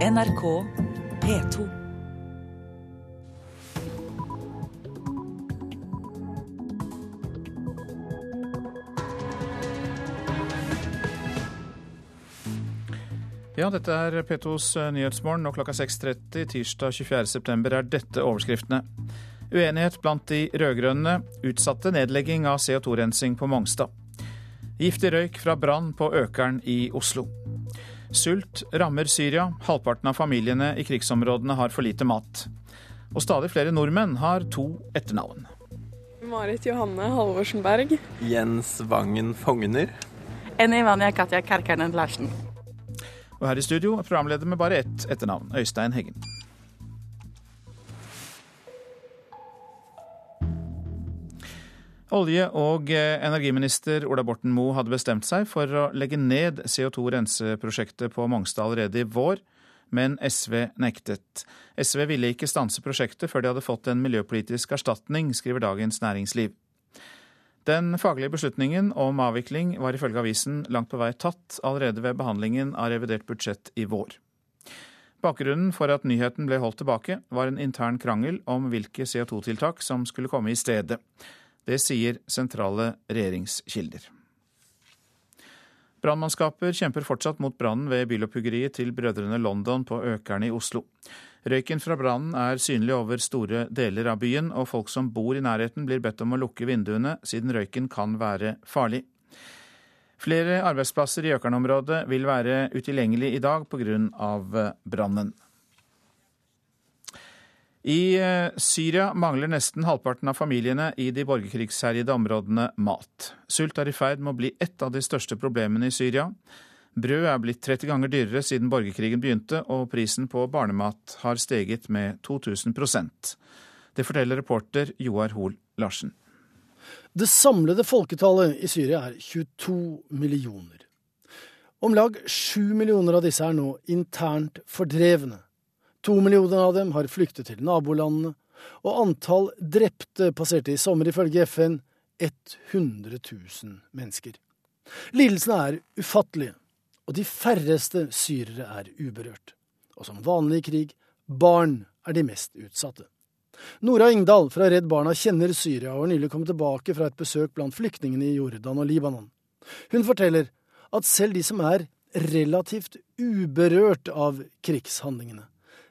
NRK P2. Ja, dette er P2s Nyhetsmorgen, og klokka 6.30 tirsdag 24.9 er dette overskriftene. Uenighet blant de rød-grønne. Utsatte nedlegging av CO2-rensing på Mongstad. Giftig røyk fra brann på Økeren i Oslo. Sult rammer Syria. Halvparten av familiene i krigsområdene har for lite mat. Og stadig flere nordmenn har to etternavn. Marit Johanne Halvorsen Berg. Jens Vangen Fogner. Enn Vanja Katja Karkanen Larsen. Og her i studio er programleder med bare ett etternavn, Øystein Heggen. Olje- og energiminister Ola Borten Moe hadde bestemt seg for å legge ned CO2-renseprosjektet på Mongstad allerede i vår, men SV nektet. SV ville ikke stanse prosjektet før de hadde fått en miljøpolitisk erstatning, skriver Dagens Næringsliv. Den faglige beslutningen om avvikling var ifølge avisen langt på vei tatt allerede ved behandlingen av revidert budsjett i vår. Bakgrunnen for at nyheten ble holdt tilbake, var en intern krangel om hvilke CO2-tiltak som skulle komme i stedet. Det sier sentrale regjeringskilder. Brannmannskaper kjemper fortsatt mot brannen ved bilopphuggeriet til brødrene London på Økern i Oslo. Røyken fra brannen er synlig over store deler av byen, og folk som bor i nærheten blir bedt om å lukke vinduene, siden røyken kan være farlig. Flere arbeidsplasser i Økern-området vil være utilgjengelig i dag pga. brannen. I Syria mangler nesten halvparten av familiene i de borgerkrigsherjede områdene mat. Sult er i ferd med å bli et av de største problemene i Syria. Brød er blitt 30 ganger dyrere siden borgerkrigen begynte, og prisen på barnemat har steget med 2000% Det forteller reporter Joar Hoel Larsen. Det samlede folketallet i Syria er 22 millioner. Om lag 7 millioner av disse er nå internt fordrevne. To millioner av dem har flyktet til nabolandene, og antall drepte passerte i sommer ifølge FN 100 000 mennesker. Lidelsene er ufattelige, og de færreste syrere er uberørt. Og som vanlig i krig, barn er de mest utsatte. Nora Ingdal fra Redd Barna kjenner Syria og har nylig kommet tilbake fra et besøk blant flyktningene i Jordan og Libanon. Hun forteller at selv de som er relativt uberørt av krigshandlingene,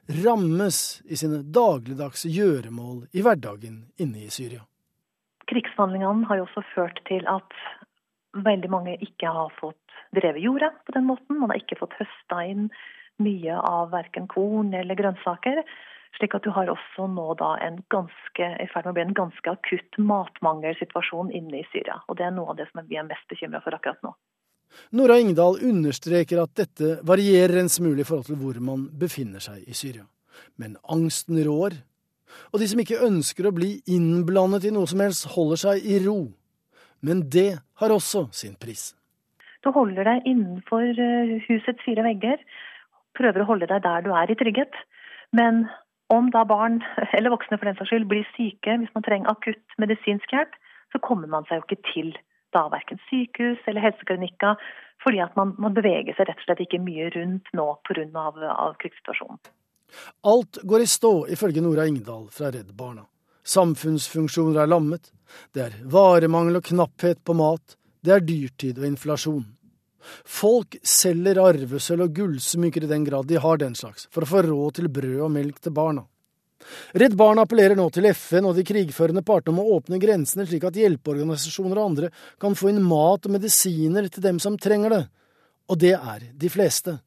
rammes i sine dagligdagse gjøremål i hverdagen inne i Syria. Krigshandlingene har jo også ført til at veldig mange ikke har fått drevet jorda på den måten. Man har ikke fått høsta inn mye av verken korn eller grønnsaker. Slik at du har også nå da en ganske, i ferd med å bli en ganske akutt matmangelsituasjon inne i Syria. Og det er noe av det som vi er mest bekymra for akkurat nå. Nora Ingdal understreker at dette varierer en smule i forhold til hvor man befinner seg i Syria. Men angsten rår, og de som ikke ønsker å bli innblandet i noe som helst, holder seg i ro. Men det har også sin pris. Du holder deg innenfor husets fire vegger, prøver å holde deg der du er i trygghet. Men om da barn, eller voksne for den saks skyld, blir syke, hvis man trenger akutt medisinsk hjelp, så kommer man seg jo ikke til da verken sykehus eller helseklinikker, fordi at man, man, beveger seg rett og slett ikke mye rundt nå pga. Av, av krigssituasjonen. Alt går i stå, ifølge Nora Ingdal fra Redd Barna. Samfunnsfunksjoner er lammet, det er varemangel og knapphet på mat, det er dyrtid og inflasjon. Folk selger arvesølv og gullsmykker i den grad de har den slags, for å få råd til brød og melk til barna. Redd Barna appellerer nå til FN og de krigførende partene om å åpne grensene slik at hjelpeorganisasjoner og andre kan få inn mat og medisiner til dem som trenger det. Og det er de fleste.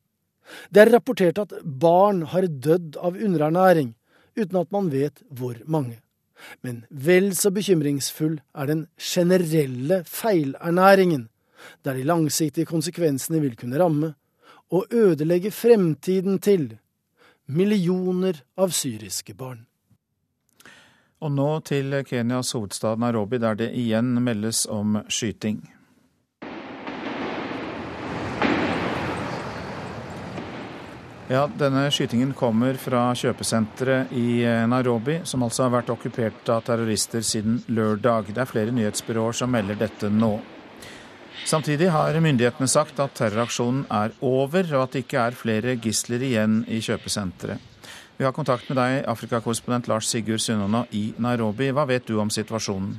Det er rapportert at barn har dødd av underernæring, uten at man vet hvor mange. Men vel så bekymringsfull er den generelle feilernæringen, der de langsiktige konsekvensene vil kunne ramme og ødelegge fremtiden til millioner av syriske barn. Og nå til Kenyas hovedstad Nairobi, der det igjen meldes om skyting. Ja, Denne skytingen kommer fra kjøpesenteret i Nairobi, som altså har vært okkupert av terrorister siden lørdag. Det er flere nyhetsbyråer som melder dette nå. Samtidig har myndighetene sagt at terroraksjonen er over, og at det ikke er flere gisler igjen i kjøpesenteret. Vi har kontakt med deg, Afrikakorrespondent Lars Sigurd Sunnona i Nairobi. Hva vet du om situasjonen?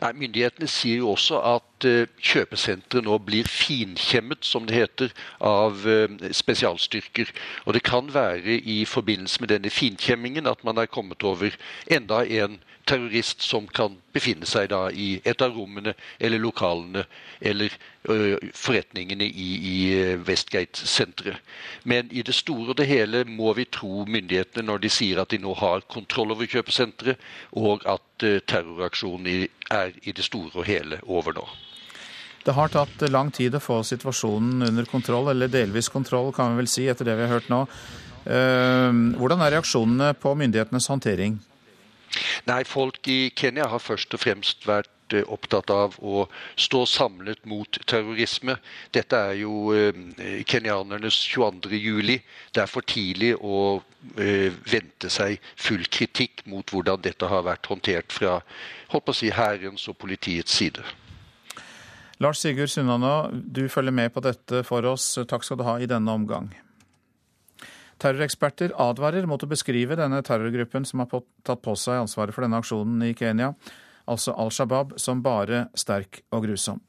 Nei, Myndighetene sier jo også at uh, kjøpesenteret nå blir finkjemmet, som det heter, av uh, spesialstyrker. Og det kan være i forbindelse med denne finkjemmingen at man er kommet over enda en terrorist som kan befinne seg da i et av rommene eller lokalene eller ø, forretningene i, i Westgate-senteret. Men i det store og det hele må vi tro myndighetene når de sier at de nå har kontroll over kjøpesenteret, og at ø, terroraksjonen er i det store og hele over nå. Det har tatt lang tid å få situasjonen under kontroll, eller delvis kontroll, kan vi vel si, etter det vi har hørt nå. Hvordan er reaksjonene på myndighetenes håndtering? Nei, folk i Kenya har først og fremst vært eh, opptatt av å stå samlet mot terrorisme. Dette er jo eh, kenyanernes 22. juli. Det er for tidlig å eh, vente seg full kritikk mot hvordan dette har vært håndtert fra holdt på å si, hærens og politiets side. Lars Sigurd Sunnanå, du følger med på dette for oss. Takk skal du ha i denne omgang. Terroreksperter advarer mot å beskrive denne terrorgruppen som har tatt på seg ansvaret for denne aksjonen i Kenya, altså Al Shabaab, som bare sterk og grusom.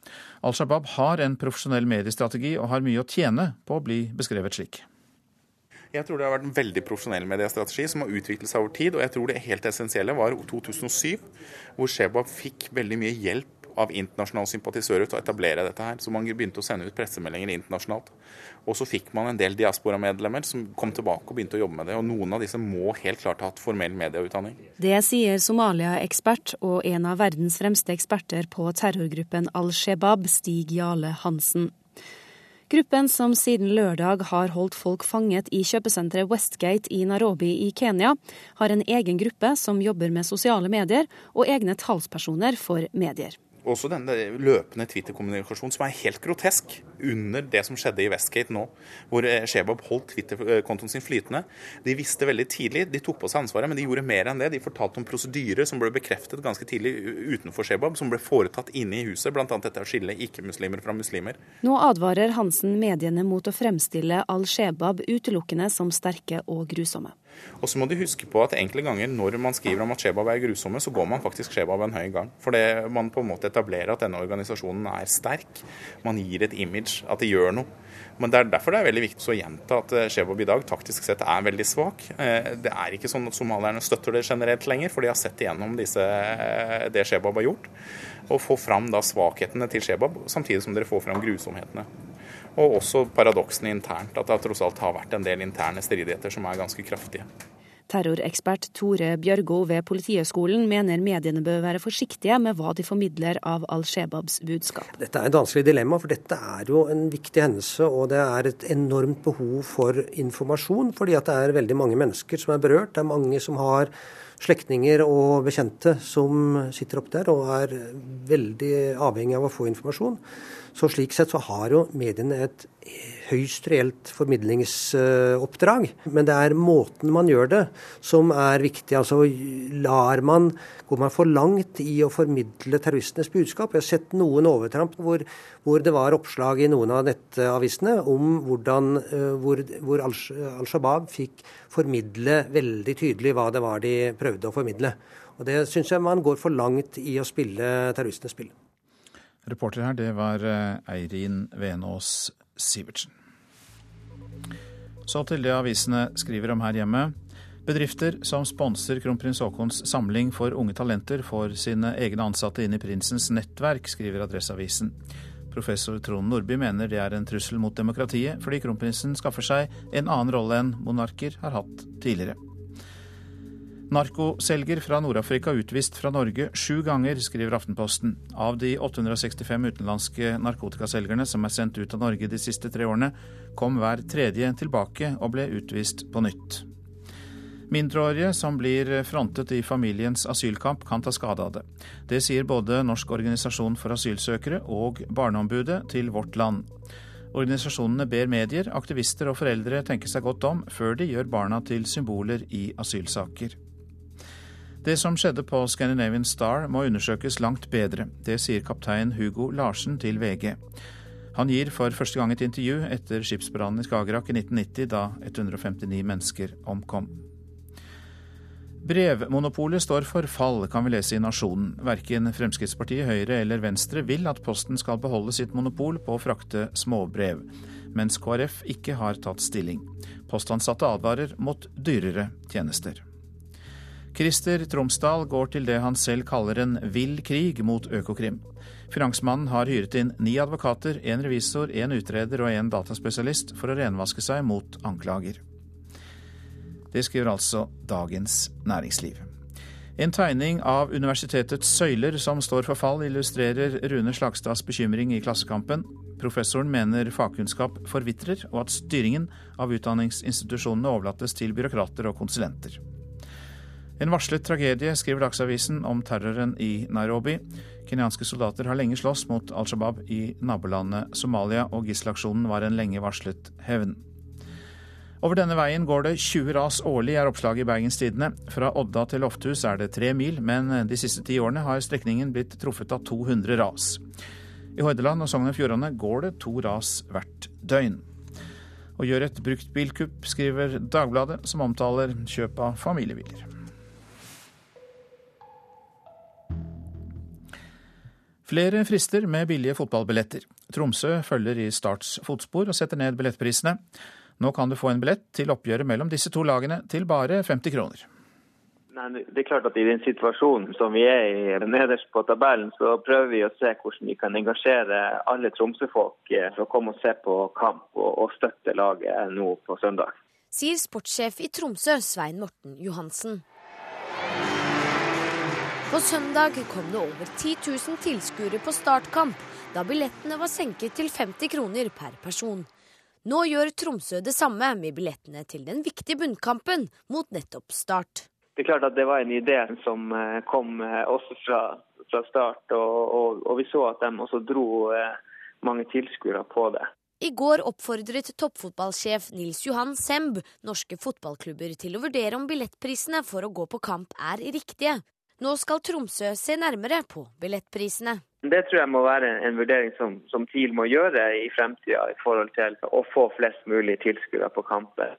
Al Shabaab har en profesjonell mediestrategi og har mye å tjene på å bli beskrevet slik. Jeg tror det har vært en veldig profesjonell mediestrategi som har utviklet seg over tid. Og jeg tror det helt essensielle var 2007, hvor Shebab fikk veldig mye hjelp av internasjonale sympatisører til å etablere dette her. Så man begynte å sende ut pressemeldinger internasjonalt. Og så fikk man en del diasporamedlemmer som kom tilbake og begynte å jobbe med det. Og noen av disse må helt klart ha hatt formell medieutdanning. Det sier Somalia-ekspert og en av verdens fremste eksperter på terrorgruppen Al-Shebab, Stig Jale Hansen. Gruppen som siden lørdag har holdt folk fanget i kjøpesenteret Westgate i Nairobi i Kenya, har en egen gruppe som jobber med sosiale medier og egne talspersoner for medier også denne løpende Twitter-kommunikasjonen som er helt grotesk under det som skjedde i Westgate nå, hvor eh, Shebab holdt Twitter-kontoen sin flytende. De visste veldig tidlig, de tok på seg ansvaret, men de gjorde mer enn det. De fortalte om prosedyrer som ble bekreftet ganske tidlig utenfor Shebab, som ble foretatt inne i huset, bl.a. dette å skille ikke-muslimer fra muslimer. Nå advarer Hansen mediene mot å fremstille al-Shebab utelukkende som sterke og grusomme. Og så må de huske på at enkelte ganger når man skriver om at Shebab er grusomme, så går man faktisk Shebab en høy gang. For man på en måte etablerer at denne organisasjonen er sterk. Man gir et image, at det gjør noe. Men det er derfor det er veldig viktig å gjenta at eh, Shebab i dag taktisk sett er veldig svak. Eh, det er ikke sånn at somalierne støtter det generelt lenger, for de har sett igjennom disse, eh, det Shebab har gjort. Og få fram da svakhetene til Shebab, samtidig som dere får fram grusomhetene. Og også paradoksene internt, at det tross alt har vært en del interne stridigheter som er ganske kraftige. Terrorekspert Tore Bjørgo ved Politihøgskolen mener mediene bør være forsiktige med hva de formidler av Al-Shebabs budskap. Dette er et vanskelig dilemma, for dette er jo en viktig hendelse. Og det er et enormt behov for informasjon, fordi at det er veldig mange mennesker som er berørt. Det er mange som har slektninger og bekjente som sitter oppe der og er veldig avhengig av å få informasjon. Så slik sett så har jo mediene et høyst reelt formidlingsoppdrag. Men det er måten man gjør det som er viktig. Altså lar man Går man for langt i å formidle terroristenes budskap? Jeg har sett noen overtramp hvor, hvor det var oppslag i noen av nettavisene om hvordan, eh, hvor, hvor Al Shabaab fikk formidle veldig tydelig hva det var de prøvde å formidle. Og Det syns jeg man går for langt i å spille terroristenes spill. Reporter her, det var eh, Eirin Venås Sivertsen. Så til det avisene skriver om her hjemme. Bedrifter som sponser kronprins Haakons samling for unge talenter, får sine egne ansatte inn i prinsens nettverk, skriver Adresseavisen. Professor Trond Nordby mener det er en trussel mot demokratiet, fordi kronprinsen skaffer seg en annen rolle enn monarker har hatt tidligere. Narkoselger fra Nord-Afrika utvist fra Norge sju ganger, skriver Aftenposten. Av de 865 utenlandske narkotikaselgerne som er sendt ut av Norge de siste tre årene, kom hver tredje tilbake og ble utvist på nytt. Mindreårige som blir frontet i familiens asylkamp, kan ta skade av det. Det sier både Norsk organisasjon for asylsøkere og Barneombudet til Vårt Land. Organisasjonene ber medier, aktivister og foreldre tenke seg godt om før de gjør barna til symboler i asylsaker. Det som skjedde på Scandinavian Star må undersøkes langt bedre. Det sier kaptein Hugo Larsen til VG. Han gir for første gang et intervju etter skipsbrannen i Skagerrak i 1990, da 159 mennesker omkom. Brevmonopolet står for fall, kan vi lese i Nasjonen. Verken Fremskrittspartiet, Høyre eller Venstre vil at Posten skal beholde sitt monopol på å frakte småbrev, mens KrF ikke har tatt stilling. Postansatte advarer mot dyrere tjenester. Christer Tromsdal går til det han selv kaller en vill krig mot Økokrim. Finansmannen har hyret inn ni advokater, en revisor, en utreder og en dataspesialist for å renvaske seg mot anklager. Det skriver altså Dagens Næringsliv. En tegning av universitetets søyler som står for fall, illustrerer Rune Slagstads bekymring i Klassekampen. Professoren mener fagkunnskap forvitrer, og at styringen av utdanningsinstitusjonene overlates til byråkrater og konsulenter. En varslet tragedie, skriver Dagsavisen om terroren i Nairobi. Kenyanske soldater har lenge slåss mot Al Shabaab i nabolandet Somalia, og gisselaksjonen var en lenge varslet hevn. Over denne veien går det 20 ras årlig, er oppslaget i Bergens Tidende. Fra Odda til Lofthus er det tre mil, men de siste ti årene har strekningen blitt truffet av 200 ras. I Hordaland og Sogn og Fjordane går det to ras hvert døgn. Og gjør et bruktbilkupp, skriver Dagbladet, som omtaler kjøp av familiebiler. Flere frister med billige fotballbilletter. Tromsø følger i Starts fotspor og setter ned billettprisene. Nå kan du få en billett til oppgjøret mellom disse to lagene til bare 50 kroner. Nei, det er klart at I den situasjonen som vi er i nederst på tabellen, så prøver vi å se hvordan vi kan engasjere alle Tromsø-folk eh, for å komme og se på kamp og, og støtte laget nå på søndag. Sier sportssjef i Tromsø, Svein Morten Johansen. På søndag kom det over 10 000 tilskuere på startkamp, da billettene var senket til 50 kroner per person. Nå gjør Tromsø det samme med billettene til den viktige bunnkampen mot nettopp Start. Det er klart at det var en idé som eh, kom eh, også fra, fra Start, og, og, og, vi så at de også dro eh, mange tilskuere på det. I går oppfordret toppfotballsjef Nils Johan Semb norske fotballklubber til å vurdere om billettprisene for å gå på kamp er riktige. Nå skal Tromsø se nærmere på billettprisene. Det tror jeg må være en vurdering som, som TIL må gjøre i fremtida i forhold til å få flest mulig tilskuere på kamper.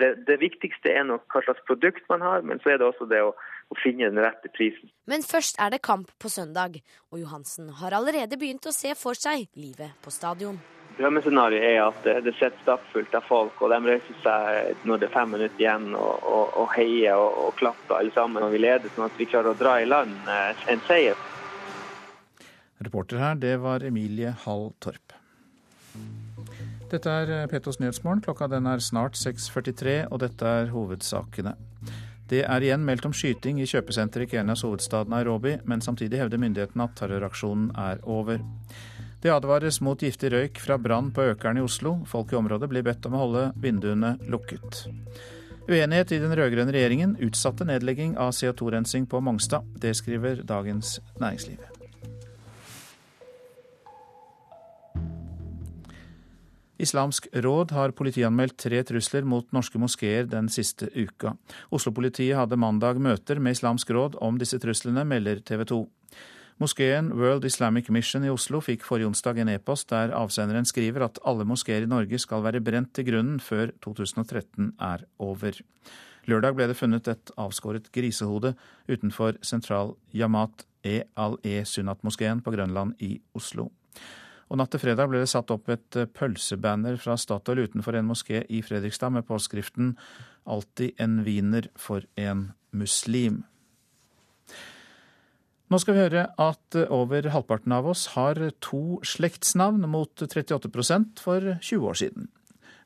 Det, det, viktigste er nok hva slags produkt man har, men så er det også det å, å, finne den rette prisen. Men først er det kamp på søndag, og Johansen har allerede begynt å se for seg livet på stadion. Drømmescenarioet er at det sitter stappfullt av folk, og de reiser seg når det er fem minutter igjen og, og, og heier og, og, klapper alle sammen når vi leder, sånn at vi klarer å dra i land eh, en seier. Reporter her, det var Emilie Hall Torp. Dette er eh, Petos Nyhetsmorgen. Klokka den er snart 6.43, og dette er hovedsakene. Det er igjen meldt om skyting i kjøpesenteret i Kenyas hovedstad Nairobi, men samtidig hevder myndighetene at terroraksjonen er over. Det advares mot giftig røyk fra brann på Økeren i Oslo. Folk i området blir bedt om å holde vinduene lukket. Uenighet i den rød-grønne regjeringen utsatte nedlegging av CO2-rensing på Mongstad. Det skriver Dagens Næringsliv. Islamsk råd har politianmeldt tre trusler mot norske moskeer den siste uka. Oslo-politiet hadde mandag møter med Islamsk råd om disse truslene, melder TV 2. Moskeen World Islamic Mission i Oslo fikk forrige onsdag en e-post der avsenderen skriver at alle moskeer i Norge skal være brent til grunnen før 2013 er over. Lørdag ble det funnet et avskåret grisehode utenfor sentral Yamat E al-E Sunnat-moskeen på Grønland i Oslo. Og Natt til fredag ble det satt opp et pølsebanner fra Statoil utenfor en moské i Fredrikstad med påskriften 'Alltid en wiener for en muslim'. Nå skal vi høre at over halvparten av oss har to slektsnavn, mot 38% for 20 år siden.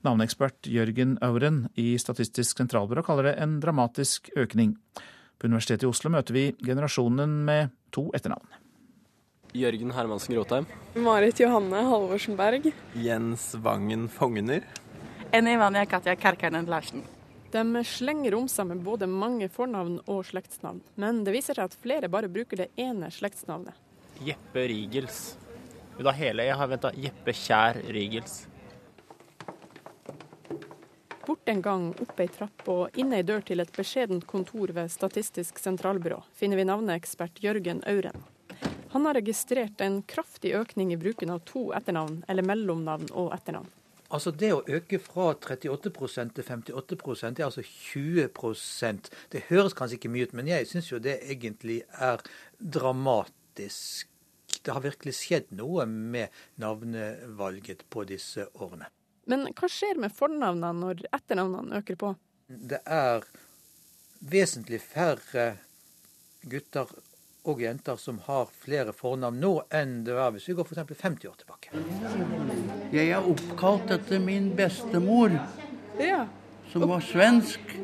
Navneekspert Jørgen Auren i Statistisk sentralbyrå kaller det en dramatisk økning. På Universitetet i Oslo møter vi generasjonen med to etternavn. Jørgen Hermansen Gråtheim. Marit Johanne Halvorsen Berg. Jens Vangen Fogner. Enny Vanja Katja Karkanen Larsen. De slenger om seg med både mange fornavn og slektsnavn, men det viser seg at flere bare bruker det ene slektsnavnet. Jeppe Rigels. Du hele? Jeg har venta Jeppe Kjær Rigels. bort en gang, opp ei trapp og inn ei dør til et beskjedent kontor ved Statistisk sentralbyrå, finner vi navneekspert Jørgen Auren. Han har registrert en kraftig økning i bruken av to etternavn, eller mellomnavn og etternavn. Altså Det å øke fra 38% til 58 det er altså 20% Det høres kanskje ikke mye ut, men jeg syns jo det egentlig er dramatisk. Det har virkelig skjedd noe med navnevalget på disse årene. Men hva skjer med fornavnene når etternavnene øker på? Det er vesentlig færre gutter og jenter som har flere fornavn nå enn det var hvis vi går f.eks. 50 år tilbake. Jeg er oppkalt etter min bestemor, ja. som var svensk.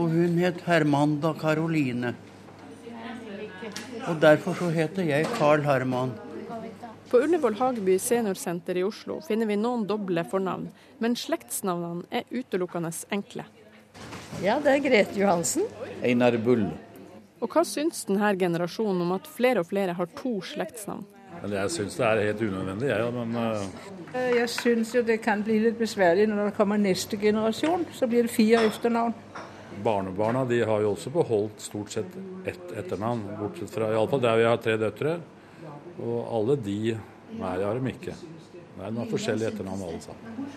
Og hun het Hermanda Caroline. Og derfor så heter jeg Carl Herman. På Ullevål Hageby seniorsenter i Oslo finner vi noen doble fornavn, men slektsnavnene er utelukkende enkle. Ja, det er Grete Johansen. Einar Bull. Og hva syns denne generasjonen om at flere og flere har to slektsnavn? Jeg syns det er helt unødvendig, jeg. Ja, men uh... Jeg syns jo det kan bli litt besværlig når det kommer neste generasjon. Så blir det fire etternavn. Barnebarna de har jo også beholdt stort sett ett etternavn, bortsett fra iallfall der vi har tre døtre. Og alle de Nei, det har de ikke. Det er noen forskjellige etternavn alle sammen.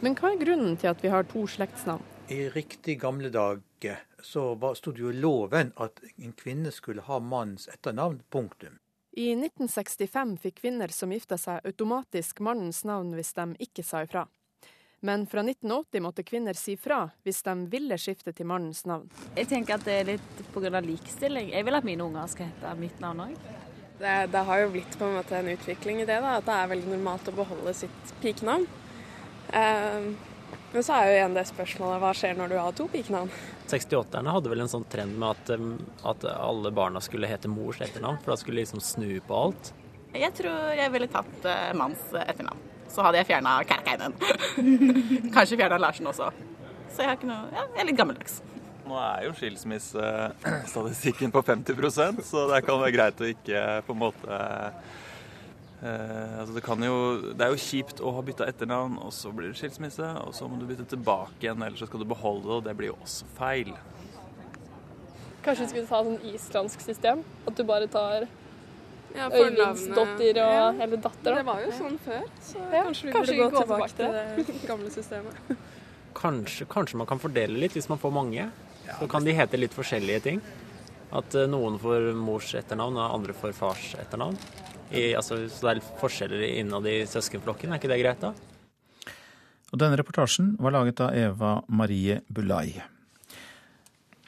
Men hva er grunnen til at vi har to slektsnavn? I riktig gamle dager så sto det jo loven at en kvinne skulle ha mannens etternavn. Punktum. I 1965 fikk kvinner som gifta seg automatisk mannens navn hvis de ikke sa ifra. Men fra 1980 måtte kvinner si fra hvis de ville skifte til mannens navn. Jeg tenker at det er litt pga. likestilling. Jeg vil at mine unger skal hete mitt navn òg. Det, det, har jo blitt på en måte en utvikling i det, da, at det er veldig normalt å beholde sitt pikenavn. Eh, men så er jo igjen det spørsmålet hva skjer når du har to pikenavn? 68-erne hadde vel en sånn trend med at, at, alle barna skulle hete mors etternavn, for da skulle de liksom snu på alt. Jeg tror jeg ville tatt uh, manns etternavn. Så hadde jeg fjerna Kærkeinen. Kanskje fjerna Larsen også. Så jeg har ikke noe Ja, jeg er litt gammeldags. Nå er jo skilsmissestatistikken på 50% så det kan være greit å ikke på en måte Eh, altså det, jo, det, er jo kjipt å ha bytta etternavn, og så blir det skilsmisse. Og så må du bytte tilbake igjen, eller så skal du beholde det, og det blir jo også feil. Kanskje vi skulle ta sånn islandsk system? At du bare tar ja, Øyvindsdotter og ja. eller datter? Det var jo sånn før, så ja, kanskje vi kanskje burde gå tilbake, tilbake til det gamle systemet. Kanskje, kanskje, man kan fordele litt hvis man får mange. Så kan de hete litt forskjellige ting. At eh, noen får mors etternavn, og andre får fars etternavn. I, altså, så det er forskjeller innad i søskenflokken, er ikke det greit da? Og denne reportasjen var laget av Eva Marie Bulai.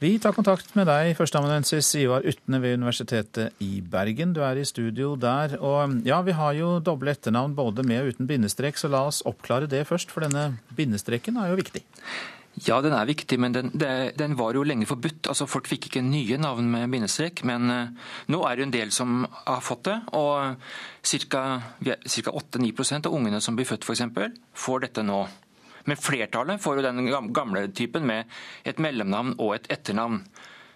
Vi tar kontakt med deg, førsteamanuensis Ivar Utne ved Universitetet i Bergen. Du er i studio der. Og ja, vi har jo doble etternavn både med og uten bindestrek, så la oss oppklare det først, for denne bindestreken er jo viktig. Ja, den er viktig, men den, den, var jo lenge forbudt. Altså, Folk fikk ikke nye navn med bindestrek, men uh, nå er det en del som har fått det. Og ca. 8-9% av ungene som blir født f.eks., får dette nå. Men flertallet får jo den gamle typen med et mellomnavn og et etternavn.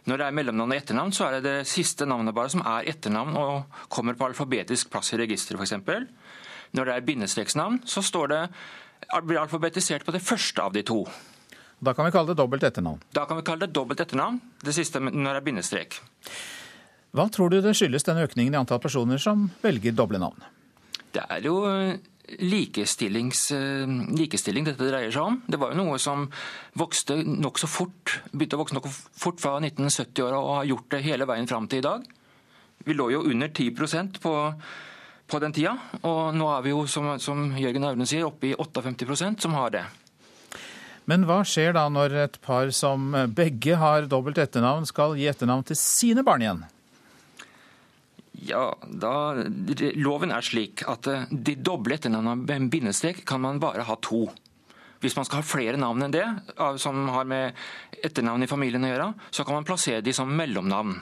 Når det er mellomnavn og etternavn, så er det det siste navnet bare som er etternavn og kommer på alfabetisk plass i registeret f.eks. Når det er bindestreksnavn, så står det, blir alfabetisert på det første av de to. Da kan vi kalle det dobbelt etternavn? Da kan vi kalle det dobbelt etternavn. Det siste når det er bindestrek. Hva tror du det skyldes denne økningen i antall personer som velger doble navn? Det er jo eh, likestilling dette dreier seg om. Det var jo noe som vokste nokså fort, begynte å vokse nokså fort fra 1970-åra og har gjort det hele veien fram til i dag. Vi lå jo under 10% på, på den tida, og nå er vi jo, som, som Jørgen Auren sier, oppe i 58% som har det. Men hva skjer da når et par som begge har dobbelt etternavn, skal gi etternavn til sine barn igjen? Ja, da, Loven er slik at eh, de doble etternavnene med en bindestrek kan man bare ha to. Hvis man skal ha flere navn enn det, som har med etternavn i familien å gjøre, så kan man plassere de som mellomnavn.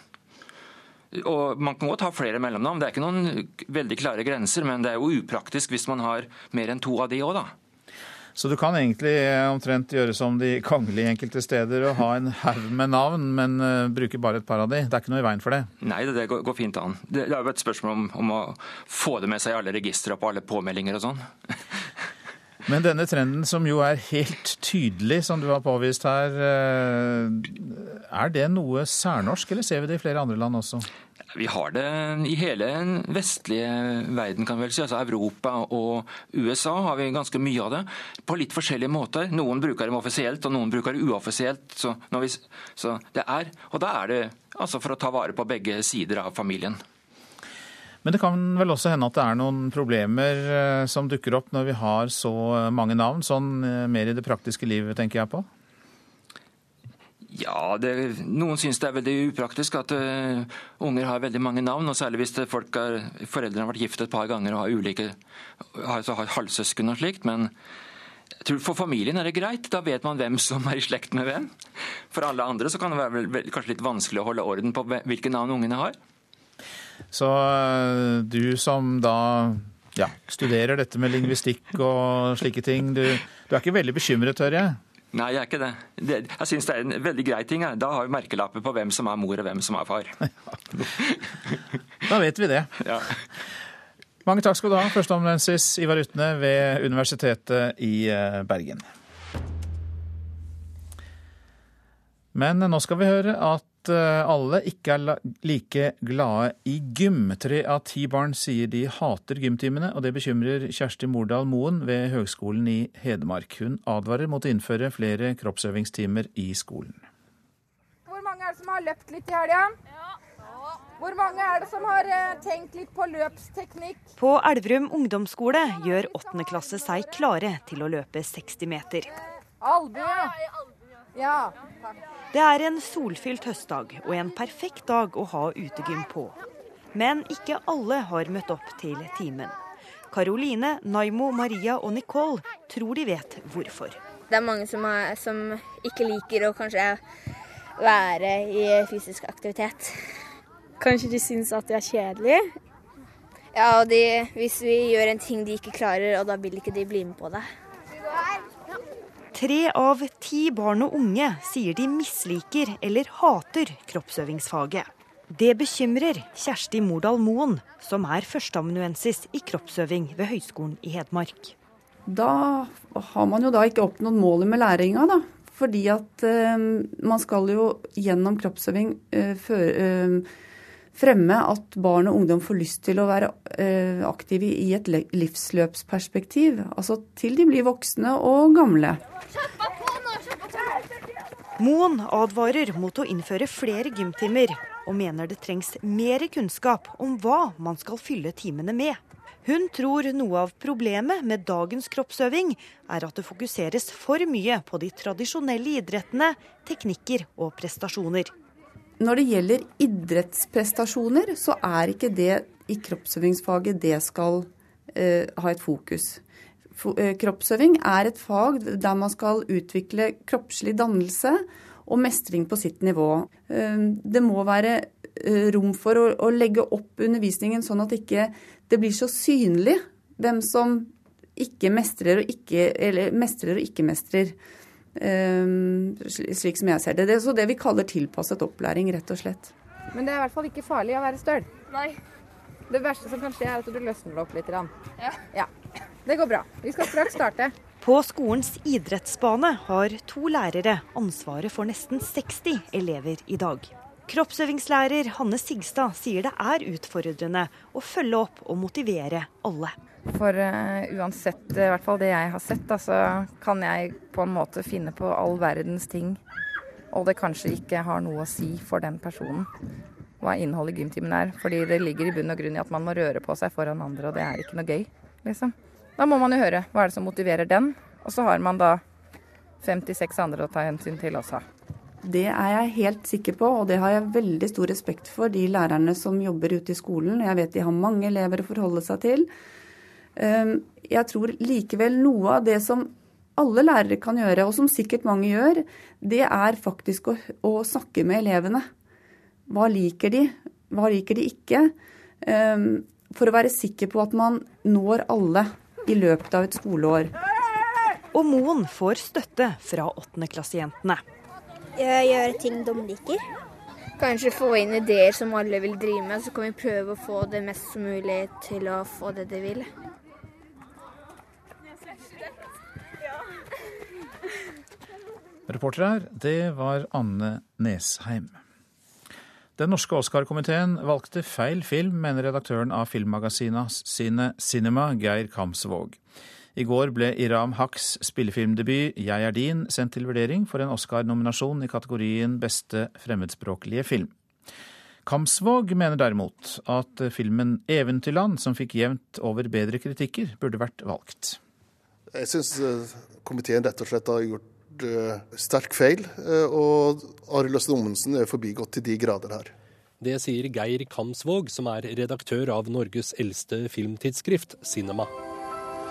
Og Man kan godt ha flere mellomnavn, det er ikke noen veldig klare grenser, men det er jo upraktisk hvis man har mer enn to av de òg, da. Så du kan egentlig eh, omtrent gjøre som de kongelige enkelte steder og ha en haug med navn, men uh, bruke bare et par av de. Det er ikke noe i veien for det? Nei, det, går, fint an. Det, det er jo et spørsmål om, om, å få det med seg i alle registre og på alle påmeldinger og sånn. Men denne trenden som jo er helt tydelig, som du har påvist her, er det noe særnorsk, eller ser vi det i flere andre land også? Vi har det i hele den vestlige verden, kan vi vel si. Altså Europa og USA har vi ganske mye av det. På litt forskjellige måter. Noen bruker dem offisielt, og noen bruker det uoffisielt. Så, vi, så det er, og da er det altså for å ta vare på begge sider av familien. Men det kan vel også hende at det er noen problemer eh, som dukker opp når vi har så mange navn, sånn eh, mer i det praktiske livet, tenker jeg på? Ja, det, noen syns det er veldig upraktisk at uh, unger har veldig mange navn. og Særlig hvis folk er, foreldrene har vært gift et par ganger og har ulike har, har halvsøsken og slikt. Men jeg tror for familien er det greit. Da vet man hvem som er i slekt med hvem. For alle andre så kan det være vel, kanskje litt vanskelig å holde orden på hvilke navn ungene har. Så uh, du som da ja, studerer dette med lingvistikk og slike ting, du, du er ikke veldig bekymret, hører jeg? Nei, jeg er ikke det. det jeg syns det er en veldig grei ting. Da har vi merkelapper på hvem som er mor og hvem som er far. da vet vi det. Ja. Mange takk skal du ha, førsteamanuensis Ivar Utne ved Universitetet i eh, Bergen. Men nå skal vi høre at Eh, alle ikke er like glade i gym. Tre av ti barn sier de hater gymtimene, og det bekymrer Kjersti Mordal Moen ved Høgskolen i Hedmark. Hun advarer mot å innføre flere kroppsøvingstimer i skolen. Hvor mange er det som har løpt litt i helga? Hvor mange er det som har eh, tenkt litt på løpsteknikk? På Elverum ungdomsskole gjør åttende klasse seg klare til å løpe 60 meter. Albue. Ja, takk. Det er en solfylt høstdag og en perfekt dag å ha utegym på. Men ikke alle har møtt opp til timen. Karoline, Naimo, Maria og Nicole tror de vet hvorfor. Det er mange som, er, som ikke liker å kanskje være i fysisk aktivitet. Kanskje de syns at det er kjedelig? Ja, og de, hvis vi gjør en ting de ikke klarer, og da vil ikke de bli med på det. Tre av ti barn og unge sier de misliker eller hater kroppsøvingsfaget. Det bekymrer Kjersti Mordal Moen, som er førsteamanuensis i kroppsøving ved Høgskolen i Hedmark. Da har man jo da ikke oppnådd målet med læringa, da. Fordi at eh, man skal jo gjennom kroppsøving eh, føre, uh, fremme at barn og ungdom får lyst til å være eh, aktive i et livsløpsperspektiv. Altså til de blir voksne og gamle. Moen advarer mot å innføre flere gymtimer, og mener det trengs mer kunnskap om hva man skal fylle timene med. Hun tror noe av problemet med dagens kroppsøving er at det fokuseres for mye på de tradisjonelle idrettene, teknikker og prestasjoner. Når det gjelder idrettsprestasjoner, så er ikke det i kroppsøvingsfaget det skal eh, ha et fokus. Eh, kroppsøving er et fag der man skal utvikle kroppslig dannelse og mestring på sitt nivå. Eh, det må være eh, rom for å, legge opp undervisningen sånn at ikke det blir så synlig hvem som ikke mestrer og ikke, eller mestrer og ikke mestrer. Ehm, slik som jeg ser det. Det er så det vi kaller tilpasset opplæring, rett og slett. Men det er i hvert fall ikke farlig å være støl? Nei. Det verste som kan skje, er at du løsner opp litt. Ja. ja. Det går bra. Vi skal straks starte. På skolens idrettsbane har to lærere ansvaret for nesten 60 elever i dag. Kroppsøvingslærer Hanne Sigstad sier det er utfordrende å følge opp og motivere alle. For uh, uansett, i hvert fall det jeg har sett, da, så kan jeg på en måte finne på all verdens ting. Og det kanskje ikke har noe å si for den personen hva innholdet i gymtimen er. Fordi det ligger i bunn og grunn i at man må røre på seg foran andre, og det er ikke noe gøy, liksom. Da må man jo høre hva er det som motiverer den, og så har man da 56 andre å ta hensyn til også. Det er jeg helt sikker på, og det har jeg veldig stor respekt for, de lærerne som jobber ute i skolen. Jeg vet de har mange elever å forholde seg til. Ehm, jeg tror likevel noe av det som alle lærere kan gjøre, og som sikkert mange gjør, det er faktisk å, å snakke med elevene. Hva liker de, hva liker de ikke? Ehm, for å være sikker på at man når alle i løpet av et skoleår. Og Moen får støtte fra åttendeklassejentene. Gjøre ting de liker. Kanskje få inn ideer som alle vil drive med, så kan vi prøve å få det mest mulig til å få det de vil. Reporter her, det var Anne Nesheim. Den norske Oscar-komiteen valgte feil film, mener redaktøren av filmmagasinet sine Cinema, Geir Kamsvåg. I går ble Iram Haqs spillefilmdebut 'Jeg er din' sendt til vurdering for en Oscar-nominasjon i kategorien beste fremmedspråklige film. Kamsvåg mener derimot at filmen 'Eventyrland', som fikk jevnt over bedre kritikker, burde vært valgt. Jeg syns eh, komiteen rett og slett har gjort uh, sterk feil, uh, og Arild Østen Ommensen er forbigått til de grader her. Det sier Geir Kamsvåg, som er redaktør av Norges eldste filmtidsskrift, Cinema.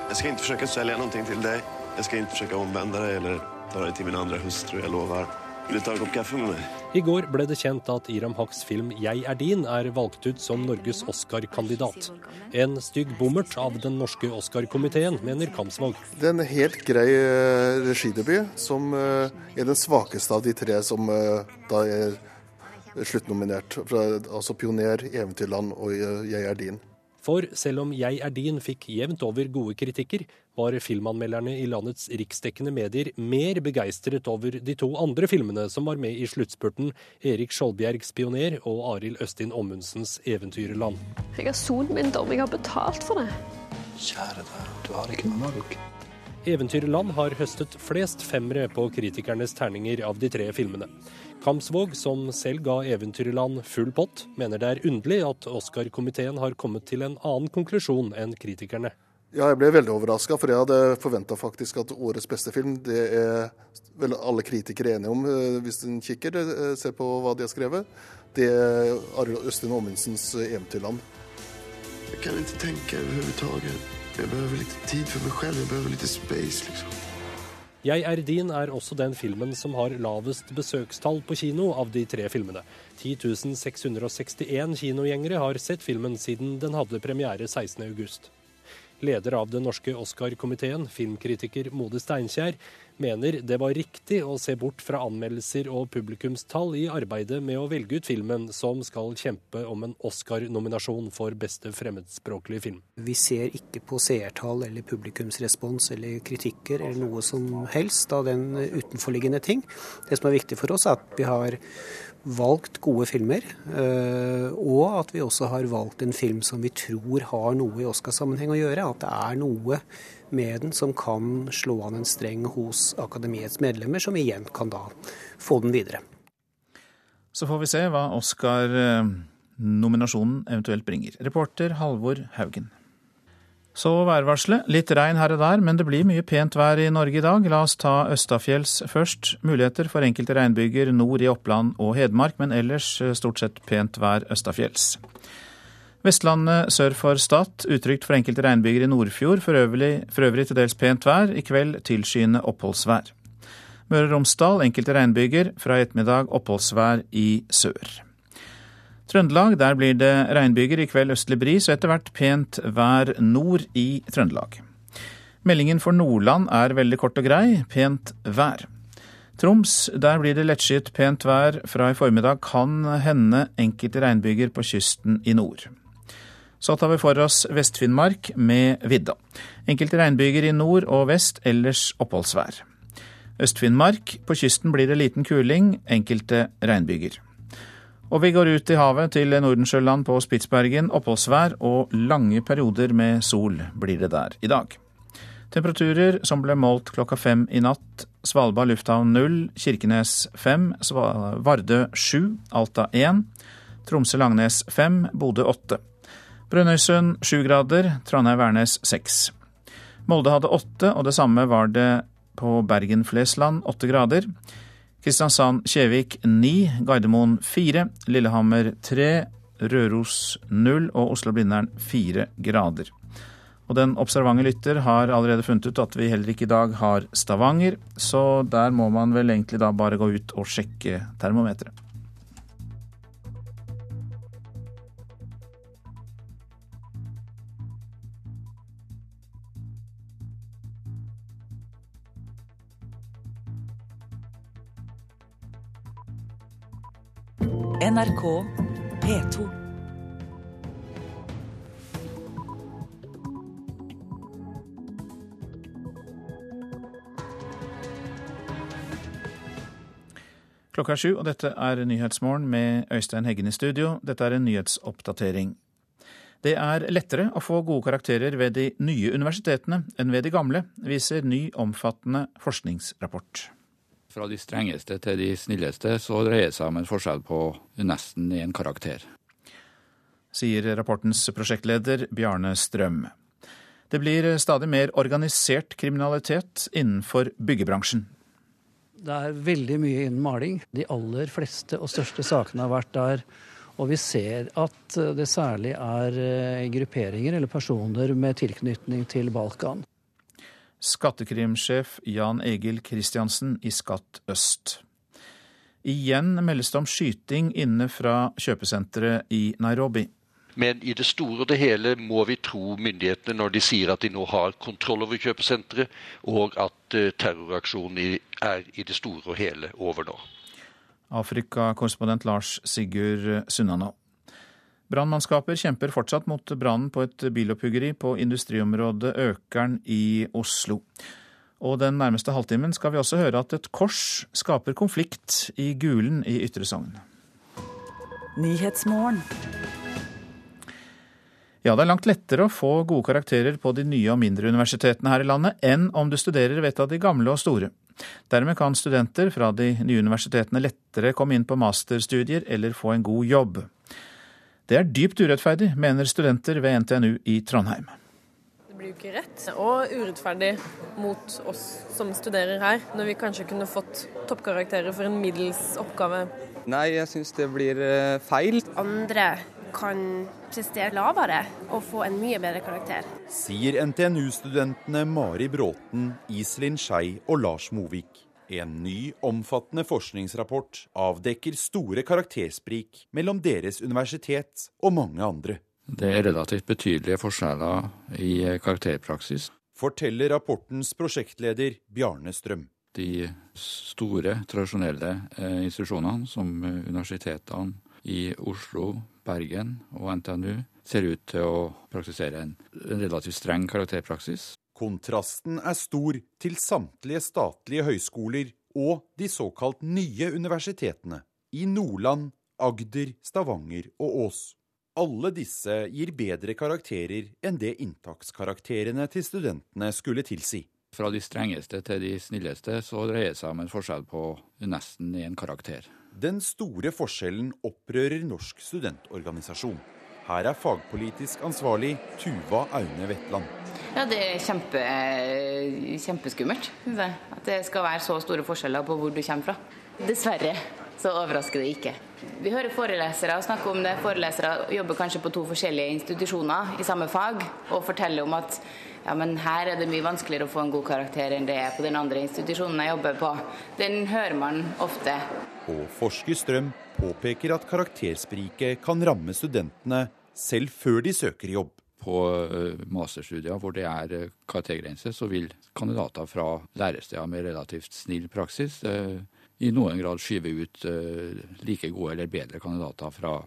Jeg skal ikke forsøke å selge noe til deg. Jeg skal ikke forsøke å omvende deg eller ta deg til min andre hustru, jeg lover. Vil du ta en kopp kaffe med meg? I går ble det kjent at Iram Haqs film 'Jeg er din' er valgt ut som Norges Oscar-kandidat. En stygg bommert av den norske Oscar-komiteen, mener Kamsvåg. Det er en helt grei eh, regidebut, som eh, er den svakeste av de tre som eh, da er sluttnominert. Altså 'Pioner', 'Eventyrland' og 'Jeg er din'. For selv om 'Jeg er din' fikk jevnt over gode kritikker, var filmanmelderne i landets riksdekkende medier mer begeistret over de to andre filmene som var med i sluttspurten, Erik Skjoldbjergs 'Pioner' og Arild Østin Ommundsens 'Eventyrland'. Jeg har sonet min dom, jeg har betalt for det. Kjære deg, du har ikke noe valg. 'Eventyrland' har høstet flest femmere på kritikernes terninger av de tre filmene. Kamsvåg, som selv ga 'Eventyrland' full pott, mener det er underlig at Oscar-komiteen har kommet til en annen konklusjon enn kritikerne. Ja, jeg ble veldig overraska, for jeg hadde forventa faktisk at årets beste film, det er vel alle kritikere enige om, eh, hvis en kikker, eh, ser på hva de har skrevet. Det er Arild Østin Aamundsens 'Eventyrland'. Jeg kan ikke tenke overhodet. Jeg behøver litt tid for meg selv. Jeg behøver litt space, liksom. 'Jeg er din' er også den filmen som har lavest besøkstall på kino av de tre filmene. 10 661 kinogjengere har sett filmen siden den hadde premiere 16.8. Leder av den norske Oscar-komiteen, filmkritiker Mode Steinkjer, mener det var riktig å se bort fra anmeldelser og publikumstall i arbeidet med å velge ut filmen som skal kjempe om en Oscar-nominasjon for beste fremmedspråklige film. Vi ser ikke på seertall eller publikumsrespons eller kritikker eller noe som helst av den utenforliggende ting. Det som er viktig for oss, er at vi har valgt gode filmer, og at vi også har valgt en film som vi tror har noe i Oscarsammenheng å gjøre. At det er noe med den som kan slå an en streng hos akademiets medlemmer, som igjen kan da få den videre. Så får vi se hva Oscar-nominasjonen eventuelt bringer. Reporter Halvor Haugen. Så værvarselet. Litt regn her og der, men det blir mye pent vær i Norge i dag. La oss ta Østafjells først. Muligheter for enkelte regnbyger nord i Oppland og Hedmark, men ellers stort sett pent vær østafjells. Vestlandet sør for Stad utrygt for enkelte regnbyger i Nordfjord. For øvrig, for øvrig til dels pent vær. I kveld tilskyende oppholdsvær. Møre og Romsdal enkelte regnbyger. Fra i ettermiddag oppholdsvær i sør. Trøndelag, der blir det regnbyger, i kveld østlig bris og etter hvert pent vær nord i Trøndelag. Meldingen for Nordland er veldig kort og grei, pent vær. Troms, der blir det lettskyet pent vær. Fra i formiddag kan hende enkelte regnbyger på kysten i nord. Så tar vi for oss Vest-Finnmark med vidda. Enkelte regnbyger i nord og vest, ellers oppholdsvær. Øst-Finnmark, på kysten blir det liten kuling, enkelte regnbyger. Og vi går ut i havet til Nordensjøland på Spitsbergen. Oppholdsvær og lange perioder med sol blir det der i dag. Temperaturer som ble målt klokka fem i natt. Svalbard lufthavn null, Kirkenes fem, Vardø sju, Alta én, Tromsø-Langnes fem, Bodø åtte. Brønnøysund sju grader, Trondheim-Værnes seks. Molde hadde åtte, og det samme var det på Bergen-Flesland åtte grader. Kristiansand-Kjevik 9, Gardermoen 4, Lillehammer 3, Røros 0 og Oslo-Blindern 4 grader. Og den observante lytter har allerede funnet ut at vi heller ikke i dag har Stavanger, så der må man vel egentlig da bare gå ut og sjekke termometeret. NRK P2. Klokka er sju, og dette er Nyhetsmorgen med Øystein Heggen i studio. Dette er en nyhetsoppdatering. Det er lettere å få gode karakterer ved de nye universitetene enn ved de gamle, viser ny omfattende forskningsrapport. Fra de strengeste til de snilleste så dreier det seg om en forskjell på nesten én karakter. Sier rapportens prosjektleder Bjarne Strøm. Det blir stadig mer organisert kriminalitet innenfor byggebransjen. Det er veldig mye innen maling. De aller fleste og største sakene har vært der og vi ser at det særlig er eh, grupperinger eller personer med tilknytning til Balkan. Skattekrimsjef Jan Egil Kristiansen i Skatt øst. Igjen meldes det om skyting inne fra kjøpesenteret i Nairobi. Men i det store og det hele må vi tro myndighetene når de sier at de nå har kontroll over kjøpesenteret, og at eh, terroraksjonen er i det store og hele over nå. Afrikakorrespondent Lars Sigurd Sunnanå. Brannmannskaper kjemper fortsatt mot brannen på et bilopphuggeri på industriområdet Økern i Oslo. Og den nærmeste halvtimen skal vi også høre at et kors skaper konflikt i Gulen i Ytre Sogn. Ja, det er langt lettere å få gode karakterer på de nye og mindre universitetene her i landet enn om du studerer ved et av de gamle og store. Dermed kan studenter fra de nye universitetene lettere komme inn på masterstudier eller få en god jobb. Det er dypt urettferdig, mener studenter ved NTNU i Trondheim. Det blir jo ikke rett og urettferdig mot oss som studerer her, når vi kanskje kunne fått toppkarakterer for en middels oppgave. Nei, jeg syns det blir eh, feil. Andre kan prestere lavere og få en mye bedre karakter. Sier NTNU-studentene Mari Bråten, Iselin Skei og Lars Movik. En ny, omfattende forskningsrapport avdekker store karaktersprik mellom deres universitet og mange andre. Det er relativt betydelige forskjeller i karakterpraksis. Forteller rapportens prosjektleder Bjarne Strøm. De store, tradisjonelle eh, institusjonene, som universitetene i Oslo, Bergen og NTNU ser ut til å praktisere en, relativt streng karakterpraksis. Kontrasten er stor til samtlige statlige høyskoler og de såkalt nye universitetene i Nordland, Agder, Stavanger og Ås. Alle disse gir bedre karakterer enn det inntakskarakterene til studentene skulle tilsi. Fra de strengeste til de snilleste så dreier det seg om en forskjell på nesten én karakter. Den store forskjellen opprører Norsk studentorganisasjon. Her er fagpolitisk ansvarlig Tuva Aune Vetland. Ja, Det er kjempe, kjempeskummelt. At det skal være så store forskjeller på hvor du kommer fra. Dessverre så overrasker det ikke. Vi hører forelesere snakke om det. Forelesere jobber kanskje på to forskjellige institusjoner i samme fag og forteller om at ja, men her er det mye vanskeligere å få en god karakter enn det er på den andre institusjonen jeg jobber på. Den hører man ofte. Og forsker Strøm påpeker at karakterspriket kan ramme studentene selv før de søker jobb. På eh, masterstudier hvor det er eh, karaktergrense, så vil kandidater fra læresteder med relativt snill praksis eh, i noen grad skyve ut like gode eller bedre kandidater fra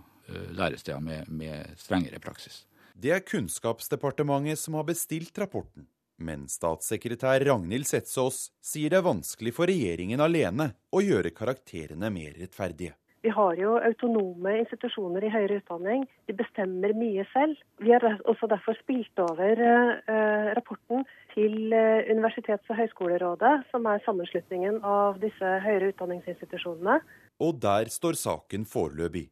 læresteder med, med strengere praksis. Det er Kunnskapsdepartementet som har bestilt rapporten. Men statssekretær Ragnhild Setsås sier det er vanskelig for regjeringen alene å gjøre karakterene mer rettferdige. Vi har jo autonome institusjoner i høyere utdanning. De bestemmer mye selv. Vi har også derfor spilt over eh, rapporten til eh, Universitets- og høyskolerådet, som er sammenslutningen av disse høyere utdanningsinstitusjonene. Og der står saken foreløpig.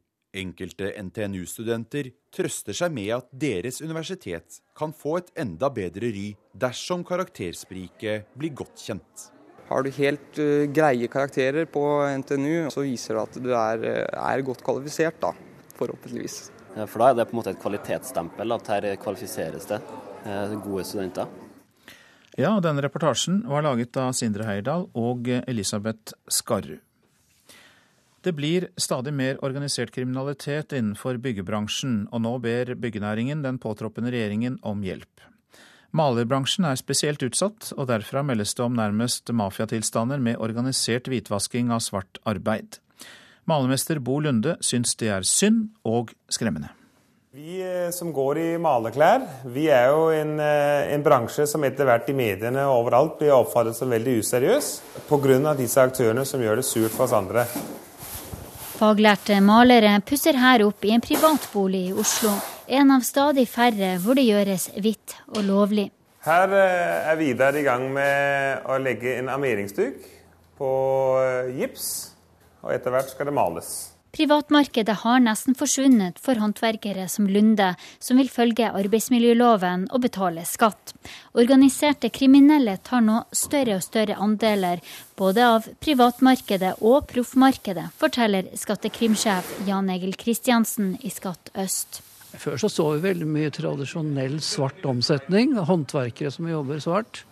Enkelte NTNU-studenter trøster seg med at deres universitet kan få et enda bedre ry dersom karakterspriket blir godt kjent. Har du helt uh, greie karakterer på NTNU, så viser det at du er, uh, er godt kvalifisert, da, forhåpentligvis. Ja, for da er det på en måte et kvalitetsstempel at her kvalifiseres det uh, gode studenter? Ja, denne reportasjen var laget av Sindre Heierdal og Elisabeth Skarru. Det blir stadig mer organisert kriminalitet innenfor byggebransjen, og nå ber byggenæringen den påtroppende regjeringen om hjelp. Malerbransjen er spesielt utsatt, og derfra meldes det om nærmest mafiatilstander med organisert hvitvasking av svart arbeid. Malermester Bo Lunde syns det er synd og skremmende. Vi eh, som går i malerklær, vi er jo en, eh, en bransje som etter hvert i mediene og overalt blir oppfattet som veldig useriøs pga. disse aktørene som gjør det surt for oss andre. Faglærte malere pusser her opp i en privatbolig i Oslo. En av stadig færre hvor det gjøres hvitt og lovlig. Her eh, er Vidar i gang med å legge en armeringsduk på eh, gips, og etter hvert skal det males. Privatmarkedet har nesten forsvunnet for håndverkere som Lunde, som vil følge arbeidsmiljøloven og betale skatt. Organiserte kriminelle tar nå større og større andeler både av privatmarkedet og proffmarkedet, forteller skattekrimsjef Jan Egil Kristiansen i Skatt øst. Før så så vi veldig mye tradisjonell svart omsetning, håndverkere som jobber svart.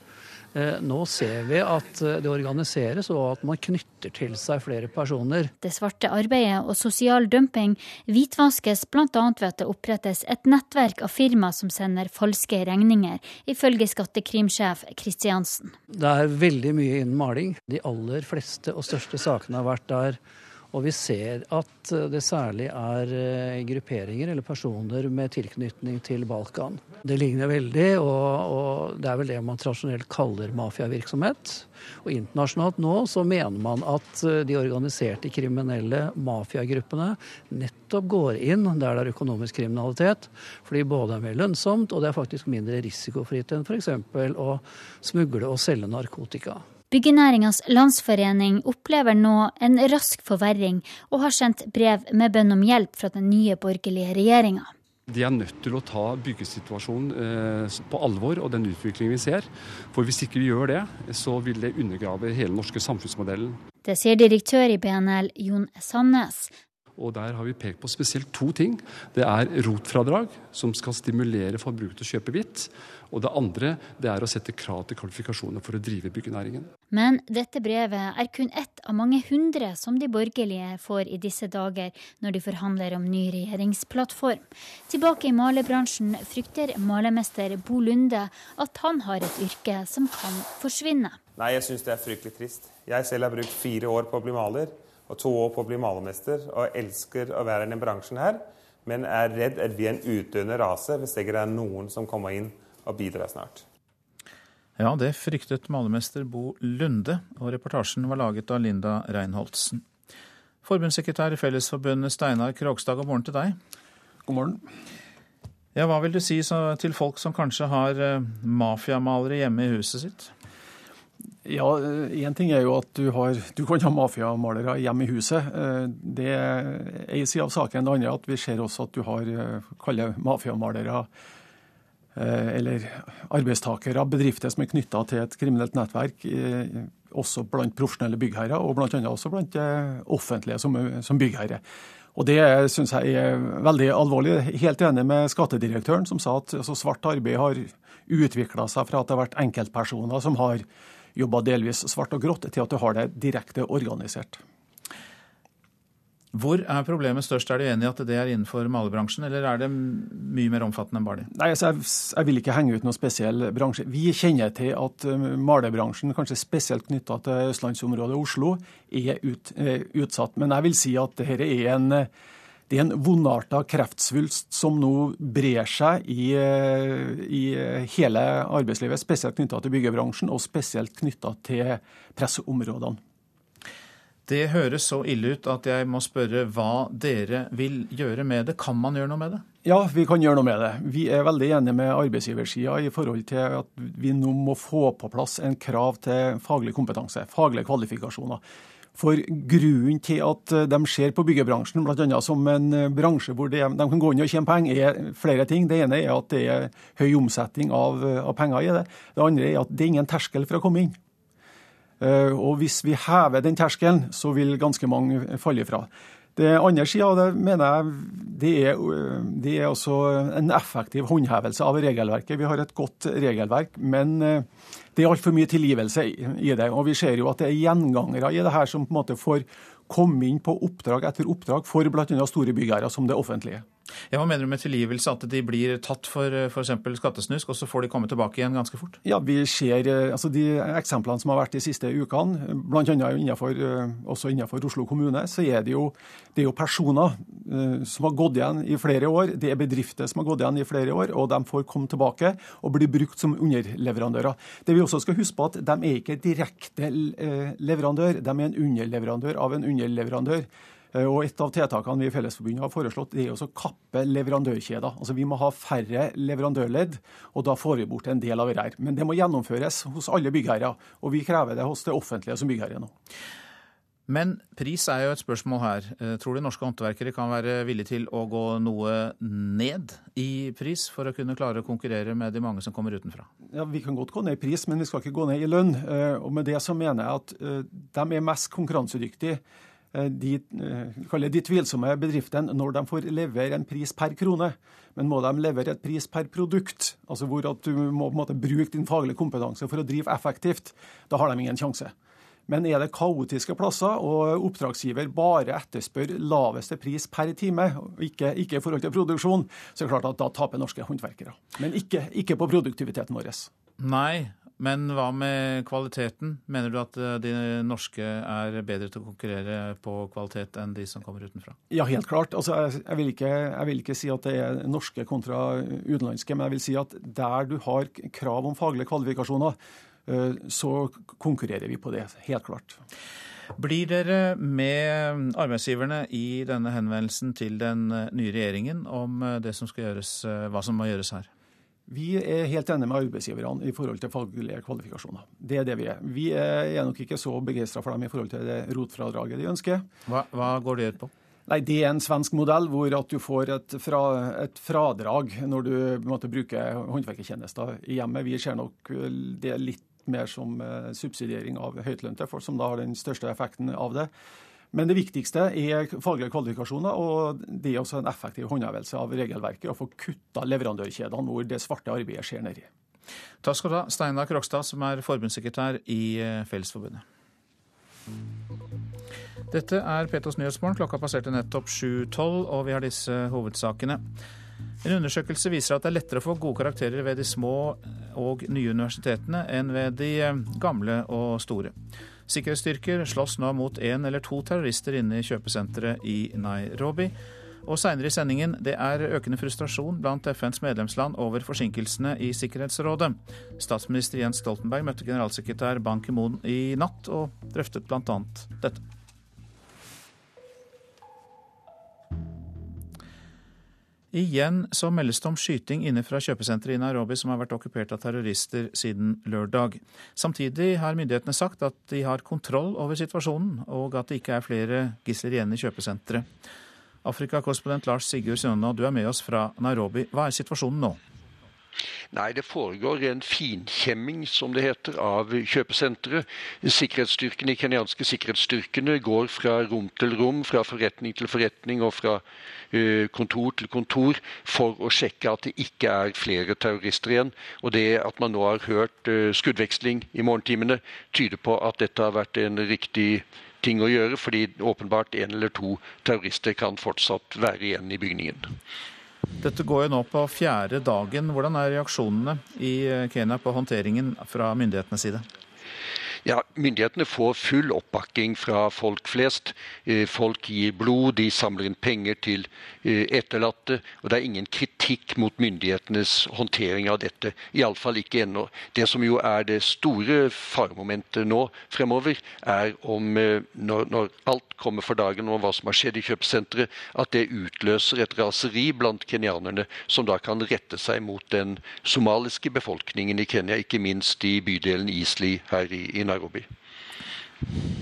Eh, nå ser vi at eh, det organiseres og at man knytter til seg flere personer. Det svarte arbeidet og sosial dumping hvitvaskes bl.a. ved at det opprettes et nettverk av firma som sender falske regninger, ifølge skattekrimsjef Kristiansen. Det er veldig mye innen maling. De aller fleste og største sakene har vært der og vi ser at det særlig er eh, grupperinger eller personer med tilknytning til Balkan. Det ligner veldig, og, og det er vel det man tradisjonelt kaller mafiavirksomhet. Og internasjonalt nå så mener man at eh, de organiserte kriminelle mafiagruppene nettopp går inn der det er økonomisk kriminalitet, fordi både er mer lønnsomt og det er faktisk mindre risikofritt enn f.eks. å smugle og selge narkotika. Byggenæringas landsforening opplever nå en rask forverring, og har sendt brev med bønn om hjelp fra den nye borgerlige regjeringa. De er nødt til å ta byggesituasjonen eh, på alvor og den utviklingen vi ser. For hvis ikke vi gjør det, så vil det undergrave hele den norske samfunnsmodellen. Det sier direktør i BNL Jon Sandnes. Og Der har vi pekt på spesielt to ting. Det er rotfradrag, som skal stimulere forbrukere til å kjøpe hvitt. Og det andre det er å sette krav til kvalifikasjoner for å drive byggenæringen. Men dette brevet er kun ett av mange hundre som de borgerlige får i disse dager når de forhandler om ny regjeringsplattform. Tilbake i malerbransjen frykter malermester Bo Lunde at han har et yrke som kan forsvinne. Nei, jeg syns det er fryktelig trist. Jeg selv har brukt fire år på å bli maler og to år på å bli malermester, og elsker å være i denne bransjen her, men er redd at vi er en utdøende rase hvis det ikke er noen som kommer inn og bidrar snart. Ja, det fryktet malermester Bo Lunde, og reportasjen var laget av Linda Reinholdsen. Forbundssekretær i Fellesforbundet Steinar Krogstad, god morgen til deg. God morgen. Ja, Hva vil du si til folk som kanskje har eh, mafiamalere hjemme i huset sitt? Ja, Én eh, ting er jo at du, har, du kan ha mafiamalere hjemme i huset. Eh, det er en side av saken. Det andre er at vi ser også at du har kalle mafiamalere eller arbeidstakere, bedrifter som er knytta til et kriminelt nettverk, også blant profesjonelle byggherrer, og bl.a. også blant offentlige som, som byggherre. Og Det syns jeg er veldig alvorlig. Helt enig med skattedirektøren, som sa at altså, svart arbeid har utvikla seg fra at det har vært enkeltpersoner som har jobba delvis svart og grått, til at du har det direkte organisert. Hvor er problemet størst? Er du enig i at det er innenfor malerbransjen, eller er det mye mer omfattende enn bare det? Nei, altså jeg, jeg, vil ikke henge ut noen spesiell bransje. Vi kjenner til at malebransjen, kanskje spesielt knytta til østlandsområdet Oslo, er ut, utsatt. Men jeg vil si at dette er en det er en vondarta kreftsvulst som nå brer seg i, uh, i hele arbeidslivet, spesielt knytta til byggebransjen, og spesielt knytta til presseområdene. Det høres så ille ut at jeg må spørre hva dere vil gjøre med det. Kan man gjøre noe med det? Ja, vi kan gjøre noe med det. Vi er veldig enige med arbeidsgiversida i forhold til at vi nå må få på plass en krav til faglig kompetanse, faglige kvalifikasjoner. For grunnen til at de ser på byggebransjen bl.a. som en bransje hvor de, kan gå inn og tjene penger, er flere ting. Det ene er at det er høy omsetning av, av penger i det. Det andre er at det er ingen terskel for å komme inn. Eh, og hvis vi hever den terskelen, så vil ganske mange falle ifra. Det andre sida av det mener jeg det er, det er også en effektiv håndhevelse av regelverket. Vi har et godt regelverk, men eh, det er altfor mye tilgivelse i det. Og vi ser jo at det er gjengangere i det her som på en måte får komme inn på oppdrag etter oppdrag for bl.a. store byggherrer som det offentlige. Ja, Hva mener du med tilgivelse? At de blir tatt for f.eks. skattesnusk, og så får de komme tilbake igjen ganske fort? Ja, vi ser eh, altså De eksemplene som har vært de siste ukene, bl.a. Innenfor, eh, også innenfor Oslo kommune, så er det jo, det er jo personer uh, som har gått igjen i flere år. Det er bedrifter som har gått igjen i flere år, og de får komme tilbake og bli brukt som underleverandører. Det vi også skal huske på at De er ikke direkte leverandør, de er en underleverandør av en underleverandør. Eh, og Et av tiltakene vi i Fellesforbundet har foreslått, det er å kappe leverandørkjeder. Altså Vi må ha færre leverandørledd, og da får vi bort en del av det her. Men det må gjennomføres hos alle byggherrer, og vi krever det hos det offentlige som byggherre nå. Men pris er jo et spørsmål her. Eh, tror du norske håndverkere kan være villige til å gå noe ned i pris for å kunne klare å konkurrere med de mange som kommer utenfra? Ja, Vi kan godt gå ned i pris, men vi skal ikke gå ned i lønn. Eh, og med det så mener jeg at de er mest konkurransedyktige de, eh, de tvilsomme bedriftene når de får levere en pris per krone. Men må de levere et pris per produkt, altså hvor at du må på en måte bruke din faglige kompetanse for å drive effektivt, da har de ingen sjanse. Men er det kaotiske plasser, og oppdragsgiver bare etterspør laveste pris per time, ikke, ikke i forhold til produksjon, så er det klart at da taper norske håndverkere. Men ikke, ikke på produktiviteten vår. Nei, men hva med kvaliteten? Mener du at eh, de norske er bedre til å konkurrere på kvalitet enn de som kommer utenfra? Ja, helt klart. Altså, jeg, vil ikke, jeg, vil ikke, si at det er norske kontra utenlandske, men jeg vil si at der du har krav om faglige kvalifikasjoner, eh, så konkurrerer vi på det. Helt klart. Blir dere med arbeidsgiverne i denne henvendelsen til den nye regjeringen om det som skal gjøres, hva som må gjøres her? Vi er helt enige med arbeidsgiverne i forhold til faglige kvalifikasjoner. Det er det vi er. Vi er nok ikke så begeistra for dem i forhold til det rotfradraget de ønsker. Hva, hva går det ut på? Nei, Det er en svensk modell hvor at du får et, fra, et fradrag når du måtte bruke håndverkertjenester i hjemmet. Vi ser nok det litt mer som eh, subsidiering av høytlønte, folk som da har den største effekten av det. Men det viktigste er faglige kvalifikasjoner, og det er også en effektiv håndhevelse av regelverket. Å få kutta leverandørkjedene hvor det svarte arbeidet skjer nedi. Takk skal du ha, Steinar Krokstad, som er forbundssekretær i eh, Fellesforbundet. Dette er Petos Nyhetsmorgen. Klokka passerte nettopp 7.12, og vi har disse hovedsakene. En undersøkelse viser at det er lettere å få gode karakterer ved de små og nye universitetene enn ved de eh, gamle og store. Sikkerhetsstyrker slåss nå mot én eller to terrorister inne i kjøpesenteret i Nairobi. Og seinere i sendingen det er økende frustrasjon blant FNs medlemsland over forsinkelsene i Sikkerhetsrådet. Statsminister Jens Stoltenberg møtte generalsekretær Ban Ki-moon i natt og drøftet bl.a. dette. Igjen så meldes det om skyting inne fra kjøpesenteret i Nairobi som har vært okkupert av terrorister siden lørdag. Samtidig har myndighetene sagt at de har kontroll over situasjonen, og at det ikke er flere gisler igjen i kjøpesenteret. Afrikakorrespondent Lars Sigurd Sønna, du er med oss fra Nairobi. Hva er situasjonen nå? Nei, det foregår en finkjemming, som det heter, av kjøpesenteret. Sikkerhetsstyrkene, kenyanske sikkerhetsstyrkene går fra rom til rom, fra forretning til forretning og fra uh, kontor til kontor for å sjekke at det ikke er flere terrorister igjen. Og det at man nå har hørt uh, skuddveksling i morgentimene, tyder på at dette har vært en riktig ting å gjøre, fordi åpenbart en eller to terrorister kan fortsatt være igjen i bygningen. Dette går jo nå på fjerde dagen. Hvordan er reaksjonene i Kenya på håndteringen fra myndighetenes side? Ja, Myndighetene får full oppbakking fra folk flest. Eh, folk gir blod, de samler inn penger til eh, etterlatte. Og det er ingen kritikk mot myndighetenes håndtering av dette. Iallfall ikke ennå. Det som jo er det store faremomentet nå fremover, er om eh, når, når alt kommer for dagen om hva som har skjedd i kjøpesenteret, at det utløser et raseri blant kenyanerne, som da kan rette seg mot den somaliske befolkningen i Kenya, ikke minst i bydelen Isli her i, i Nairobi.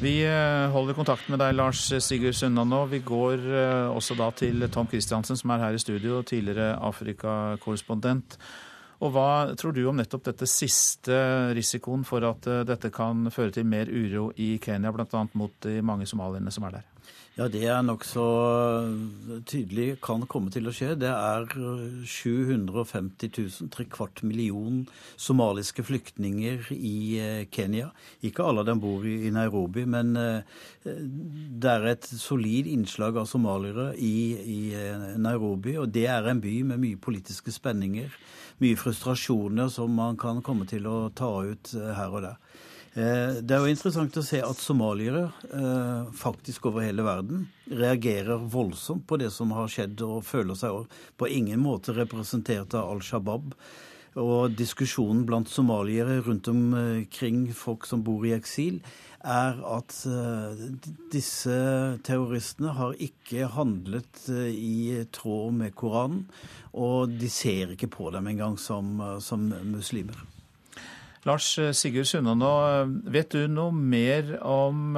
Vi eh, holder kontakt med deg, Lars Sigurd Sunna nå. Vi går eh, også da til Tom Christiansen, som er her i studio, tidligere Afrika-korrespondent. Og Hva tror du om nettopp dette siste risikoen for at eh, dette kan føre til mer uro i Kenya, bl.a. mot de mange somalierne som er der? Ja, Det er nokså tydelig kan komme til å skje. Det er 750 000, tre kvart million somaliske flyktninger i eh, Kenya. Ikke alle av dem bor i Nairobi, men eh, det er et solid innslag av somaliere i, i eh, Nairobi. Og det er en by med mye politiske spenninger, mye frustrasjoner som man kan komme til å ta ut her og der. Eh, det er jo interessant å se at somaliere eh, faktisk over hele verden reagerer voldsomt på det som har skjedd, og føler seg på ingen måte representert av Al Shabaab. og diskusjonen blant somaliere rundt omkring folk som bor i eksil, er at eh, disse terroristene har ikke handlet i tråd med Koranen, og de ser ikke på dem engang som, som muslimer. Lars Sigurd Sunnanå, vet du noe mer om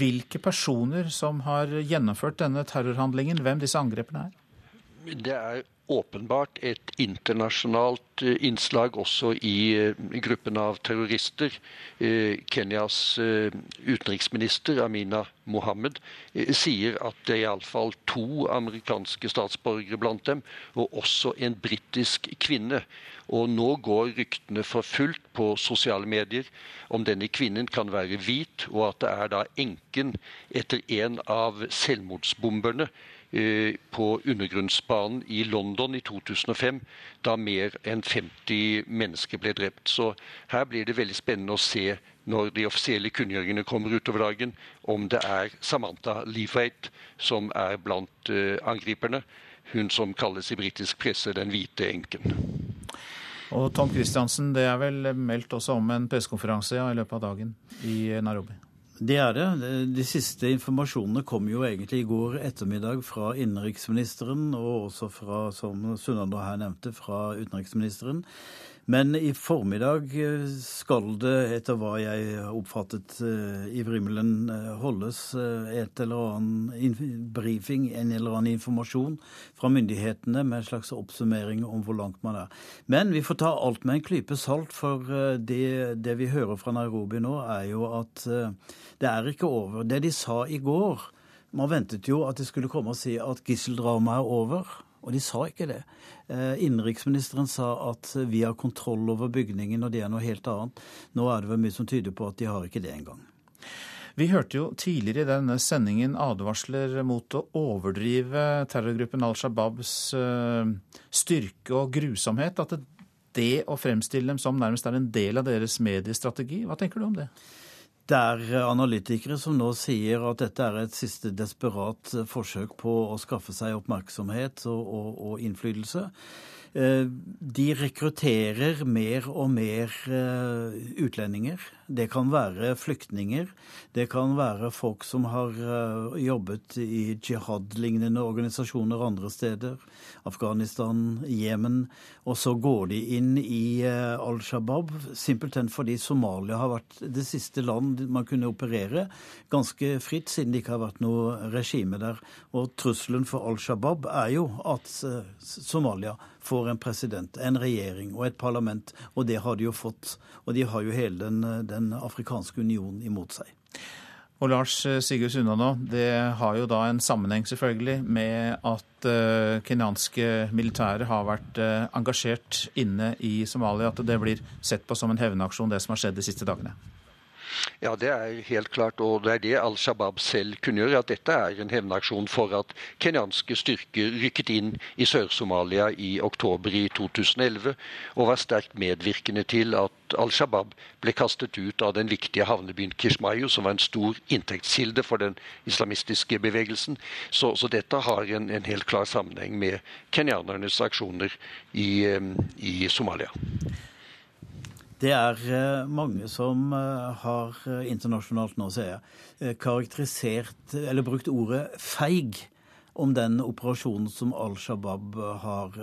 hvilke personer som har gjennomført denne terrorhandlingen, hvem disse angrepene er? Det er åpenbart et internasjonalt eh, innslag også i eh, gruppen av terrorister. Eh, Kenyas utenriksminister Amina Mohammed sier at det er iallfall to amerikanske statsborgere blant dem, og også en britisk kvinne. Og nå går ryktene for fullt på sosiale medier om denne kvinnen kan være hvit, og at det er da enken etter en av selvmordsbomberne Eh, på undergrunnsbanen i London i 2005, da mer enn 50 mennesker ble drept. Så her blir det veldig spennende å se når de offisielle kunngjøringene kommer utover dagen, om det er Samantha Leathwaite som er blant uh, angriperne. Hun som kalles i britisk presse den hvite enken. Og Tom Christiansen, det er vel meldt også om en pressekonferanse ja, i løpet av dagen i Nairobi? Det er det. De siste informasjonene kom jo egentlig i går ettermiddag fra innenriksministeren, og også fra, som Sunnanda her nevnte, fra utenriksministeren. Men i formiddag eh, skal det, etter hva jeg oppfattet eh, i Vrimmelen, eh, holdes et eller annen brifing, en eller annen informasjon fra myndighetene med en slags oppsummering om hvor langt man er. Men vi får ta alt med en klype salt, for det, det vi hører fra Nairobi nå, er jo at det er ikke over. Det de sa i går Man ventet jo at de skulle komme og si at gisseldramaet er over. Og de sa ikke det. Eh, innenriksministeren sa at vi har kontroll over bygningen, og det er noe helt annet. Nå er det vel mye som tyder på at de har ikke det engang. Vi hørte jo tidligere i denne sendingen advarsler mot å overdrive terrorgruppen Al Shabaabs eh, styrke og grusomhet. At det å fremstille dem som nærmest er en del av deres mediestrategi. Hva tenker du om det? Det er analytikere som nå sier at dette er et siste desperat forsøk på å skaffe seg oppmerksomhet og, og, og innflytelse. Eh, de rekrutterer mer og mer eh, utlendinger. Det kan være flyktninger. Det kan være folk som har eh, jobbet i jihad-lignende organisasjoner andre steder. Afghanistan, Jemen. Og så går de inn i Al Shabaab simpelthen fordi Somalia har vært det siste land man kunne operere ganske fritt, siden det ikke har vært noe regime der. Og trusselen for Al Shabaab er jo at Somalia får en president, en regjering og et parlament. Og det har de jo fått. Og de har jo hele den, den afrikanske unionen imot seg. Og Lars Sigurd Sunnanå, det har jo da en sammenheng selvfølgelig med at uh, kenyanske militære har vært uh, engasjert inne i Somalia. At det blir sett på som en hevnaksjon, det som har skjedd de siste dagene? Ja, det er helt klart. Og det er det Al Shabaab selv kunngjør, at dette er en hevnaksjon for at kenyanske styrker rykket inn i Sør-Somalia i oktober i 2011 og var sterkt medvirkende til at Al Shabaab ble kastet ut av den viktige havnebyen Kishmayo, som var en stor inntektskilde for den islamistiske bevegelsen. Så, så dette har en, en, helt klar sammenheng med kenyanernes aksjoner i, eh, i Somalia. Det er eh, mange som eh, har eh, internasjonalt nå, ser jeg, karakterisert, eller brukt ordet feig om den operasjonen som Al Shabaab har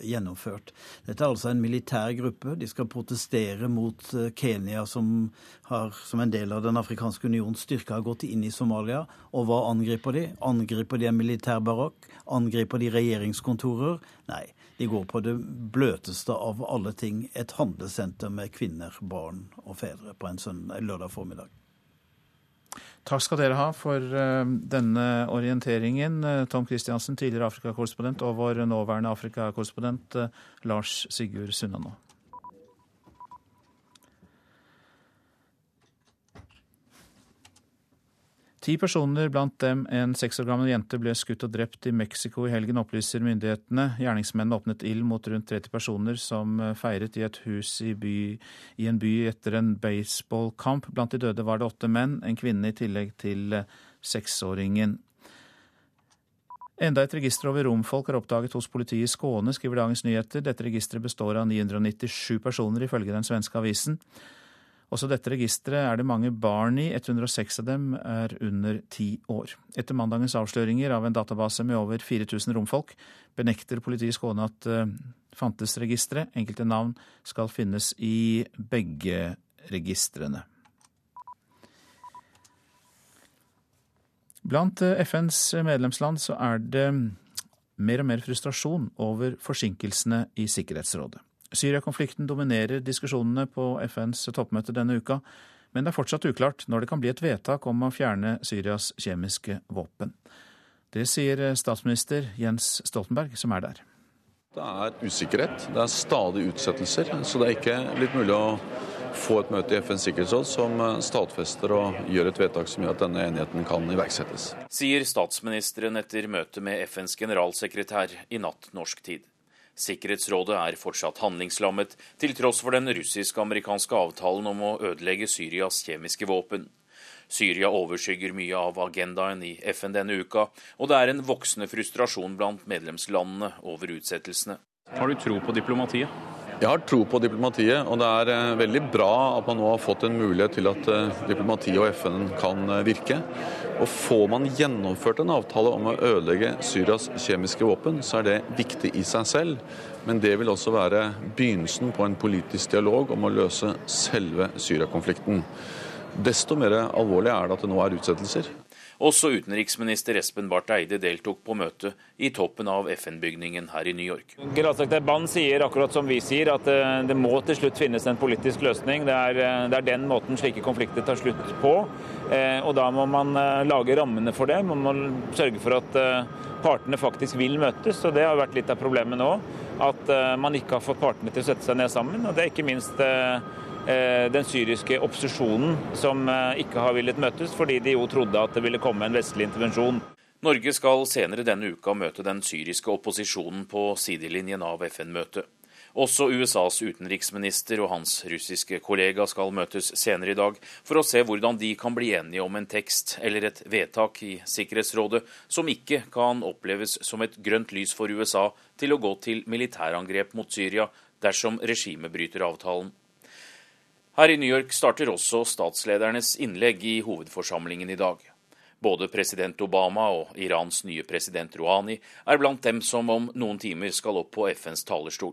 gjennomført. Dette er altså en militær gruppe. De skal protestere mot Kenya, som, har, som en del av Den afrikanske unions styrke har gått inn i Somalia. Og hva angriper de? Angriper de en militær barakk? Angriper de regjeringskontorer? Nei. De går på det bløteste av alle ting, et handlesenter med kvinner, barn og fedre på en søndag, lørdag formiddag. Takk skal dere ha for uh, denne orienteringen. Uh, Tom Christiansen, tidligere Afrikakorrespondent, og vår nåværende Afrikakorrespondent uh, Lars Sigurd Sunnanå. Ti personer, blant dem en seks år gammel jente, ble skutt og drept i Mexico i helgen, opplyser myndighetene. Gjerningsmennene åpnet ild mot rundt 30 personer som eh, feiret i et hus i, by, i en by etter en baseballkamp. Blant de døde var det åtte menn, en kvinne i tillegg til eh, seksåringen. Enda et register over romfolk er oppdaget hos politiet i Skåne, skriver Dagens Nyheter. Dette registeret består av 997 personer, ifølge den svenske avisen. Også dette registeret er det mange barn i, 106 av dem er under ti år. Etter mandagens avsløringer av en database med over 4000 romfolk, benekter politiet i Skåne at uh, fantes registre. Enkelte navn skal finnes i begge registrene. Blant eh, FNs medlemsland så er det mer og mer frustrasjon over forsinkelsene i Sikkerhetsrådet. Syria-konflikten dominerer diskusjonene på FNs toppmøte denne uka, men det er fortsatt uklart når det kan bli et vedtak om å fjerne Syrias kjemiske våpen. Det sier statsminister Jens Stoltenberg, som er der. Det er usikkerhet, det er stadig utsettelser, så det er ikke blitt mulig å få et møte i FNs sikkerhetsråd som stadfester og gjør et vedtak som gjør at denne enigheten kan iverksettes. Sier statsministeren etter møte med FNs generalsekretær i natt norsk tid. Sikkerhetsrådet er fortsatt handlingslammet, til tross for den russisk-amerikanske avtalen om å ødelegge Syrias kjemiske våpen. Syria overskygger mye av agendaen i FN denne uka, og det er en voksende frustrasjon blant medlemslandene over utsettelsene. Har du tro på diplomatiet? Jeg har tro på diplomatiet, og det er eh, veldig bra at man nå har fått en mulighet til at eh, diplomatiet og FN kan eh, virke. Og Får man gjennomført en avtale om å ødelegge Syrias kjemiske våpen, så er det viktig i seg selv. Men det vil også være begynnelsen på en politisk dialog om å løse selve Syria-konflikten. Desto mer alvorlig er det at det nå er utsettelser. Også utenriksminister Espen Barth Eide deltok på møtet i toppen av FN-bygningen her i New York. Generalsekretær Band sier akkurat som vi sier, at eh, det må til slutt finnes en politisk løsning. Det er, eh, det er den måten slike konflikter tar slutt på. Eh, og da må man lage rammene for det. Man må sørge for at partene faktisk vil møtes. og Det har vært litt av problemet nå. At man ikke har fått partene til å sette seg ned sammen. og Det er ikke minst den syriske opposisjonen som eh, ikke har villet møtes, fordi de jo trodde at det ville komme en vestlig intervensjon. Norge skal senere denne uka møte den syriske opposisjonen på sidelinjen av FN-møtet. Også USAs utenriksminister og hans russiske kollega skal møtes senere i dag for å se hvordan de kan bli enige om en tekst eller et vedtak i Sikkerhetsrådet som ikke kan oppleves som et grønt lys for USA til å gå til militærangrep mot Syria dersom regimet bryter avtalen. Her i New York starter også statsledernes innlegg i hovedforsamlingen i dag. Både president Obama og Irans nye president Rouhani er blant dem som om noen timer skal opp på FNs talerstol.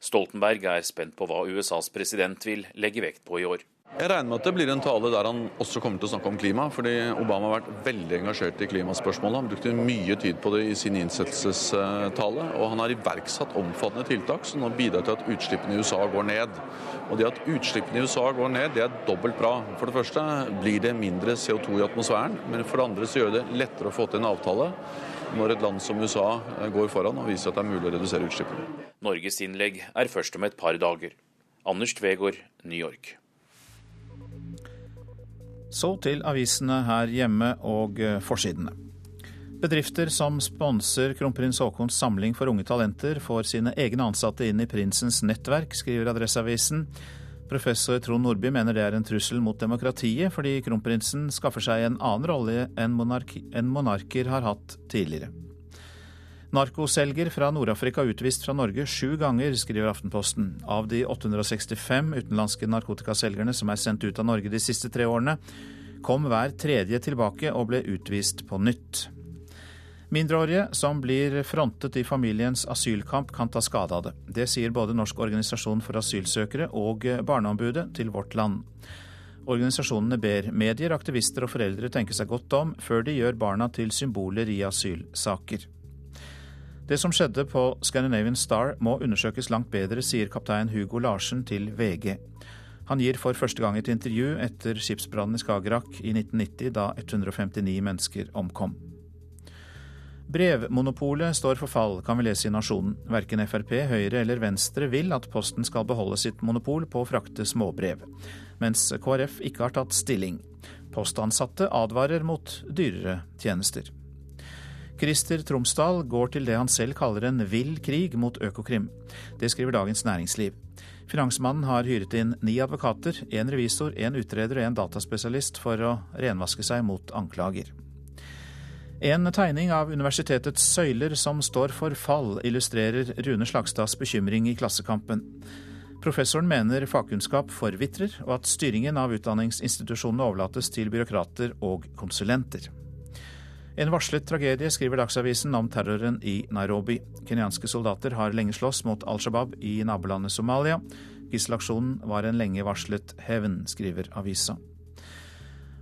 Stoltenberg er spent på hva USAs president vil legge vekt på i år. Jeg regner med at det blir en tale der han også kommer til å snakke om klima. fordi Obama har vært veldig engasjert i klimaspørsmålet. Han brukte mye tid på det i sin innsettelsestale. Og han har iverksatt omfattende tiltak som nå bidrar til at utslippene i USA går ned. Og det at utslippene i USA går ned, det er dobbelt bra. For det første blir det mindre CO2 i atmosfæren. Men for det andre så gjør det lettere å få til en avtale når et land som USA går foran og viser at det er mulig å redusere utslippene. Norges innlegg er først om et par dager. Anders Tvegård, New York. Så til avisene her hjemme og eh, forsidene. Bedrifter som sponser kronprins Haakons samling for unge talenter, får sine egne ansatte inn i prinsens nettverk, skriver Adresseavisen. Professor Trond Nordby mener det er en trussel mot demokratiet, fordi kronprinsen skaffer seg en annen rolle enn monarker har hatt tidligere. Narkoselger fra Nord-Afrika utvist fra Norge sju ganger, skriver Aftenposten. Av de 865 utenlandske narkotikaselgerne som er sendt ut av Norge de siste tre årene, kom hver tredje tilbake og ble utvist på nytt. Mindreårige som blir frontet i familiens asylkamp, kan ta skade av det. Det sier både Norsk organisasjon for asylsøkere og Barneombudet til Vårt Land. Organisasjonene ber medier, aktivister og foreldre tenke seg godt om før de gjør barna til symboler i asylsaker. Det som skjedde på Scandinavian Star må undersøkes langt bedre, sier kaptein Hugo Larsen til VG. Han gir for første gang et intervju etter skipsbrannen i Skagerrak i 1990, da 159 mennesker omkom. Brevmonopolet står for fall, kan vi lese i Nasjonen. Verken Frp, Høyre eller Venstre vil at Posten skal beholde sitt monopol på å frakte småbrev, mens KrF ikke har tatt stilling. Postansatte advarer mot dyrere tjenester. Christer Tromsdal går til det han selv kaller en vill krig mot Økokrim. Det skriver Dagens Næringsliv. Finansmannen har hyret inn ni advokater, én revisor, én utreder og én dataspesialist for å renvaske seg mot anklager. En tegning av universitetets søyler som står for fall, illustrerer Rune Slagstads bekymring i Klassekampen. Professoren mener fagkunnskap forvitrer, og at styringen av utdanningsinstitusjonene overlates til byråkrater og konsulenter. En varslet tragedie, skriver Dagsavisen om terroren i Nairobi. Kenyanske soldater har lenge slåss mot Al Shabaab i nabolandet Somalia. Gisselaksjonen var en lenge varslet hevn, skriver avisa.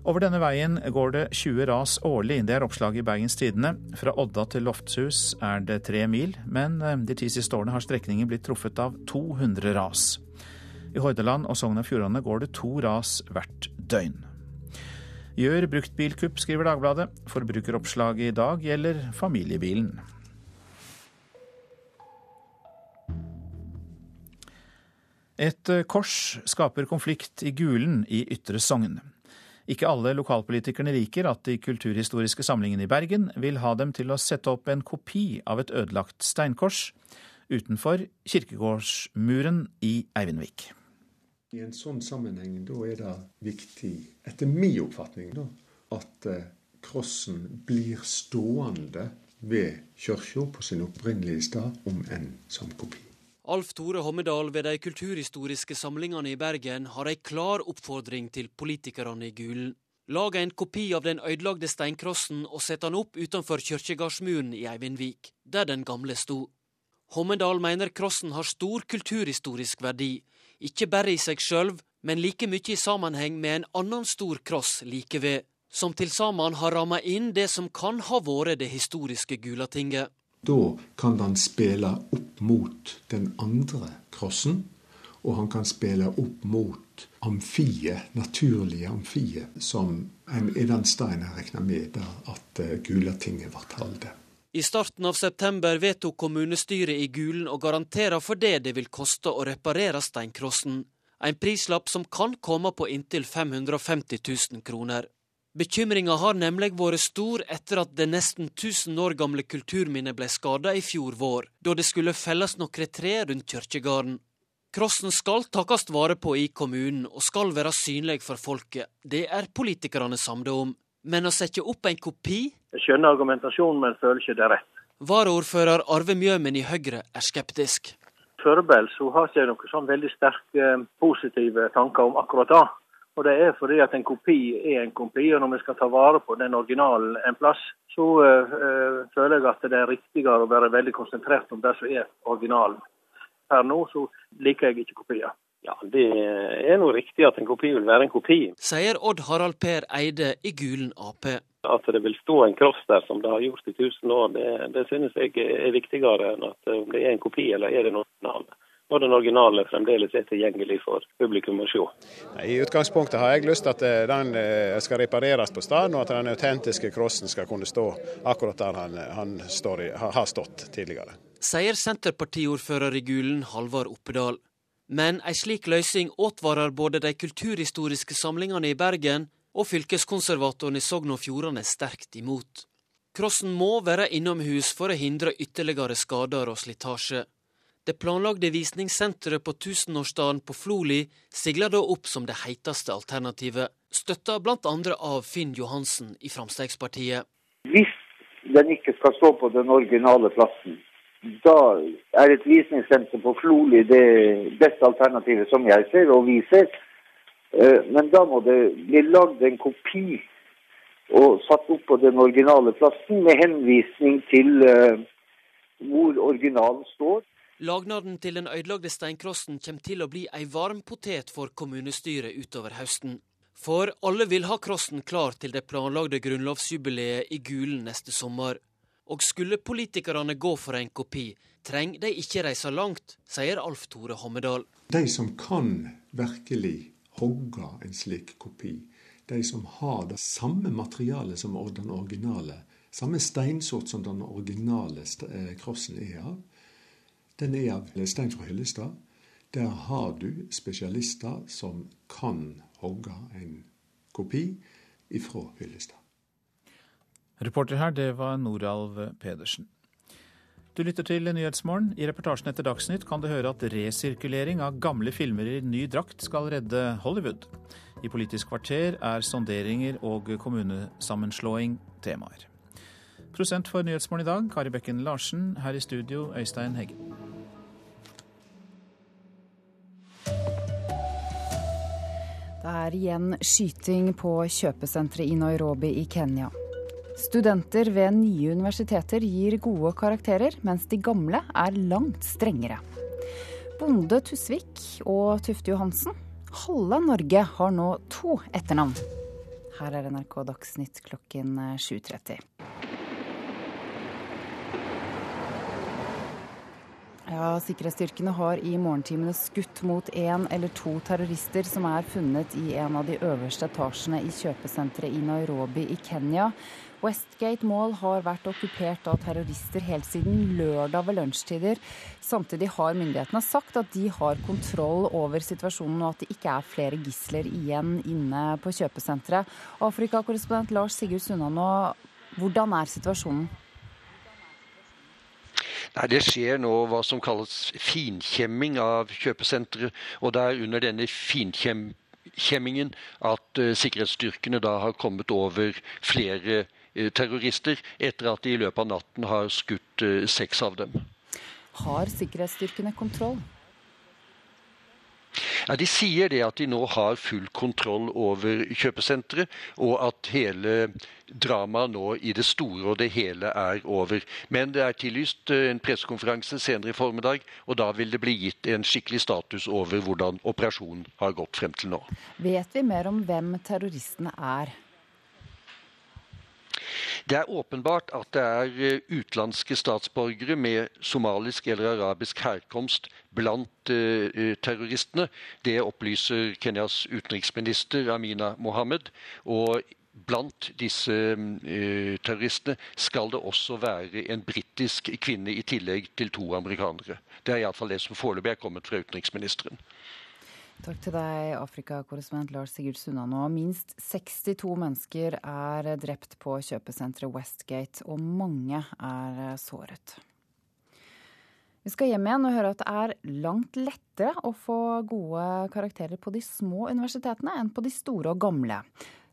Over denne veien går det 20 ras årlig. Det er oppslaget i Bergens Tidende. Fra Odda til Lofthus er det tre mil, men eh, de ti siste årene har strekningen blitt truffet av 200 ras. I Hordaland og Sogn og Fjordane går det to ras hvert døgn. Gjør bruktbilkupp, skriver Dagbladet. Forbrukeroppslaget i dag gjelder familiebilen. Et eh, kors skaper konflikt i Gulen i Ytre Sogn. Ikke alle lokalpolitikerne liker at de kulturhistoriske samlingene i Bergen vil ha dem til å sette opp en kopi av et ødelagt steinkors utenfor kirkegårdsmuren i Eivinnvik. I en sånn sammenheng da er det viktig, etter min oppfatning, da, at eh, krossen blir stående ved kirka på sin opprinnelige sted, om enn som kopi. Alf Tore Hommedal ved de kulturhistoriske samlingene i Bergen har ei klar oppfordring til politikerne i Gulen. Lag en kopi av den ødelagte steinkrossen og sett den opp utenfor kirkegårdsmuren i Eivindvik, der den gamle sto. Hommedal mener krossen har stor kulturhistorisk verdi, ikke bare i seg sjøl, men like mye i sammenheng med en annen stor kross like ved, som til sammen har ramma inn det som kan ha vært det historiske Gulatinget. Da kan han spille opp mot den andre krossen, og han kan spille opp mot amfiet, naturlige amfiet, som en, i den steinen regner med der at uh, Gulatinget ble holdt. I starten av september vedtok kommunestyret i Gulen å garantere for det det vil koste å reparere steinkrossen. En prislapp som kan komme på inntil 550 000 kroner. Bekymringa har nemlig vært stor etter at det nesten 1000 år gamle kulturminnet ble skada i fjor vår, da det skulle felles noen tre rundt kirkegården. Krossen skal takast vare på i kommunen og skal være synlig for folket. Det er politikerne samde om. Men å sette opp en kopi Jeg skjønner argumentasjonen, men føler ikke det er rett. Varaordfører Arve Mjømen i Høyre er skeptisk. Foreløpig har ikke noen sånn veldig sterke positive tanker om akkurat det. Og Det er fordi at en kopi er en kopi, og når vi skal ta vare på den originalen en plass, så øh, føler jeg at det er riktigere å være veldig konsentrert om det som er originalen. Per nå så liker jeg ikke kopier. Ja, Det er nå riktig at en kopi vil være en kopi. Sier Odd Harald Per Eide i Gulen Ap. At det vil stå en kross der som det har gjort i tusen år, det, det synes jeg er viktigere enn at om det er en kopi eller er det noe annet og den originale fremdeles er tilgjengelig for publikum å se. I utgangspunktet har jeg lyst til at eh, den eh, skal repareres på stedet, og at den autentiske krossen skal kunne stå akkurat der han, han i, har stått tidligere. Sier Senterpartiordfører i Gulen, Halvard Oppedal. Men ei slik løysing advarer både de kulturhistoriske samlingene i Bergen og fylkeskonservatoren i Sogn og Fjordane sterkt imot. Krossen må være innomhus for å hindre ytterligere skader og slitasje. Det planlagde visningssenteret på tusenårsdagen på Floli sigler da opp som det heiteste alternativet, støtta bl.a. av Finn Johansen i Frp. Hvis den ikke skal stå på den originale plassen, da er et visningssenter på Floli det beste alternativet som jeg ser og viser. ser. men da må det bli lagd en kopi og satt opp på den originale plassen med henvisning til eh, hvor originalen står. Lagnaden til den ødelagte steinkrossen kommer til å bli ei varm potet for kommunestyret utover høsten. For alle vil ha krossen klar til det planlagde grunnlovsjubileet i Gulen neste sommer. Og skulle politikerne gå for en kopi, trenger de ikke reise langt, sier Alf Tore Hommedal. De som kan virkelig hogge en slik kopi, de som har det samme materialet som den originale, samme steinsort som den originale eh, krossen er av, den er av stein fra Hyllestad. Der har du spesialister som kan hogge en kopi ifra Hyllestad. Reporter her, det var Noralv Pedersen. Du lytter til Nyhetsmorgen. I reportasjen etter Dagsnytt kan du høre at resirkulering av gamle filmer i ny drakt skal redde Hollywood. I Politisk kvarter er sonderinger og kommunesammenslåing temaer. Prosent for Nyhetsmorgen i dag, Kari Bekken Larsen. Her i studio, Øystein Heggen. Det er igjen skyting på kjøpesenteret i Nairobi i Kenya. Studenter ved nye universiteter gir gode karakterer, mens de gamle er langt strengere. Bonde Tusvik og Tufte Johansen, halve Norge har nå to etternavn. Her er NRK Dagsnytt klokken 7.30. Ja, Sikkerhetsstyrkene har i morgentimene skutt mot én eller to terrorister som er funnet i en av de øverste etasjene i kjøpesenteret i Nairobi i Kenya. Westgate Mall har vært okkupert av terrorister helt siden lørdag ved lunsjtider. Samtidig har myndighetene sagt at de har kontroll over situasjonen, og at det ikke er flere gisler igjen inne på kjøpesenteret. Afrikakorrespondent Lars Sigurd Sunnanå, hvordan er situasjonen? Nei, Det skjer nå hva som kalles finkjemming av kjøpesenteret. Og det er under denne finkjemmingen at uh, sikkerhetsstyrkene da har kommet over flere uh, terrorister, etter at de i løpet av natten har skutt uh, seks av dem. Har sikkerhetsstyrkene kontroll? Ja, De sier det at de nå har full kontroll over kjøpesenteret, og at hele dramaet nå i det store og det hele er over. Men det er tillyst en pressekonferanse senere i formiddag, og da vil det bli gitt en skikkelig status over hvordan operasjonen har gått frem til nå. Vet vi mer om hvem terroristene er? Det er åpenbart at det er utenlandske statsborgere med somalisk eller arabisk herkomst blant uh, terroristene. Det opplyser Kenyas utenriksminister Amina Mohammed. Og blant disse terroristene skal det også være en britisk kvinne i tillegg til to amerikanere. Det er iallfall det som foreløpig er kommet fra utenriksministeren. Takk til deg, Afrikakorrespondent Lars Sigurd Sunnanå. Minst 62 mennesker er drept på kjøpesenteret Westgate, og mange er såret. Vi skal hjem igjen og høre at det er langt lettere å få gode karakterer på de små universitetene enn på de store og gamle.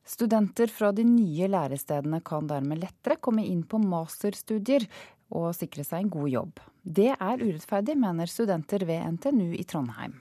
Studenter fra de nye lærestedene kan dermed lettere komme inn på masterstudier og sikre seg en god jobb. Det er urettferdig, mener studenter ved NTNU i Trondheim.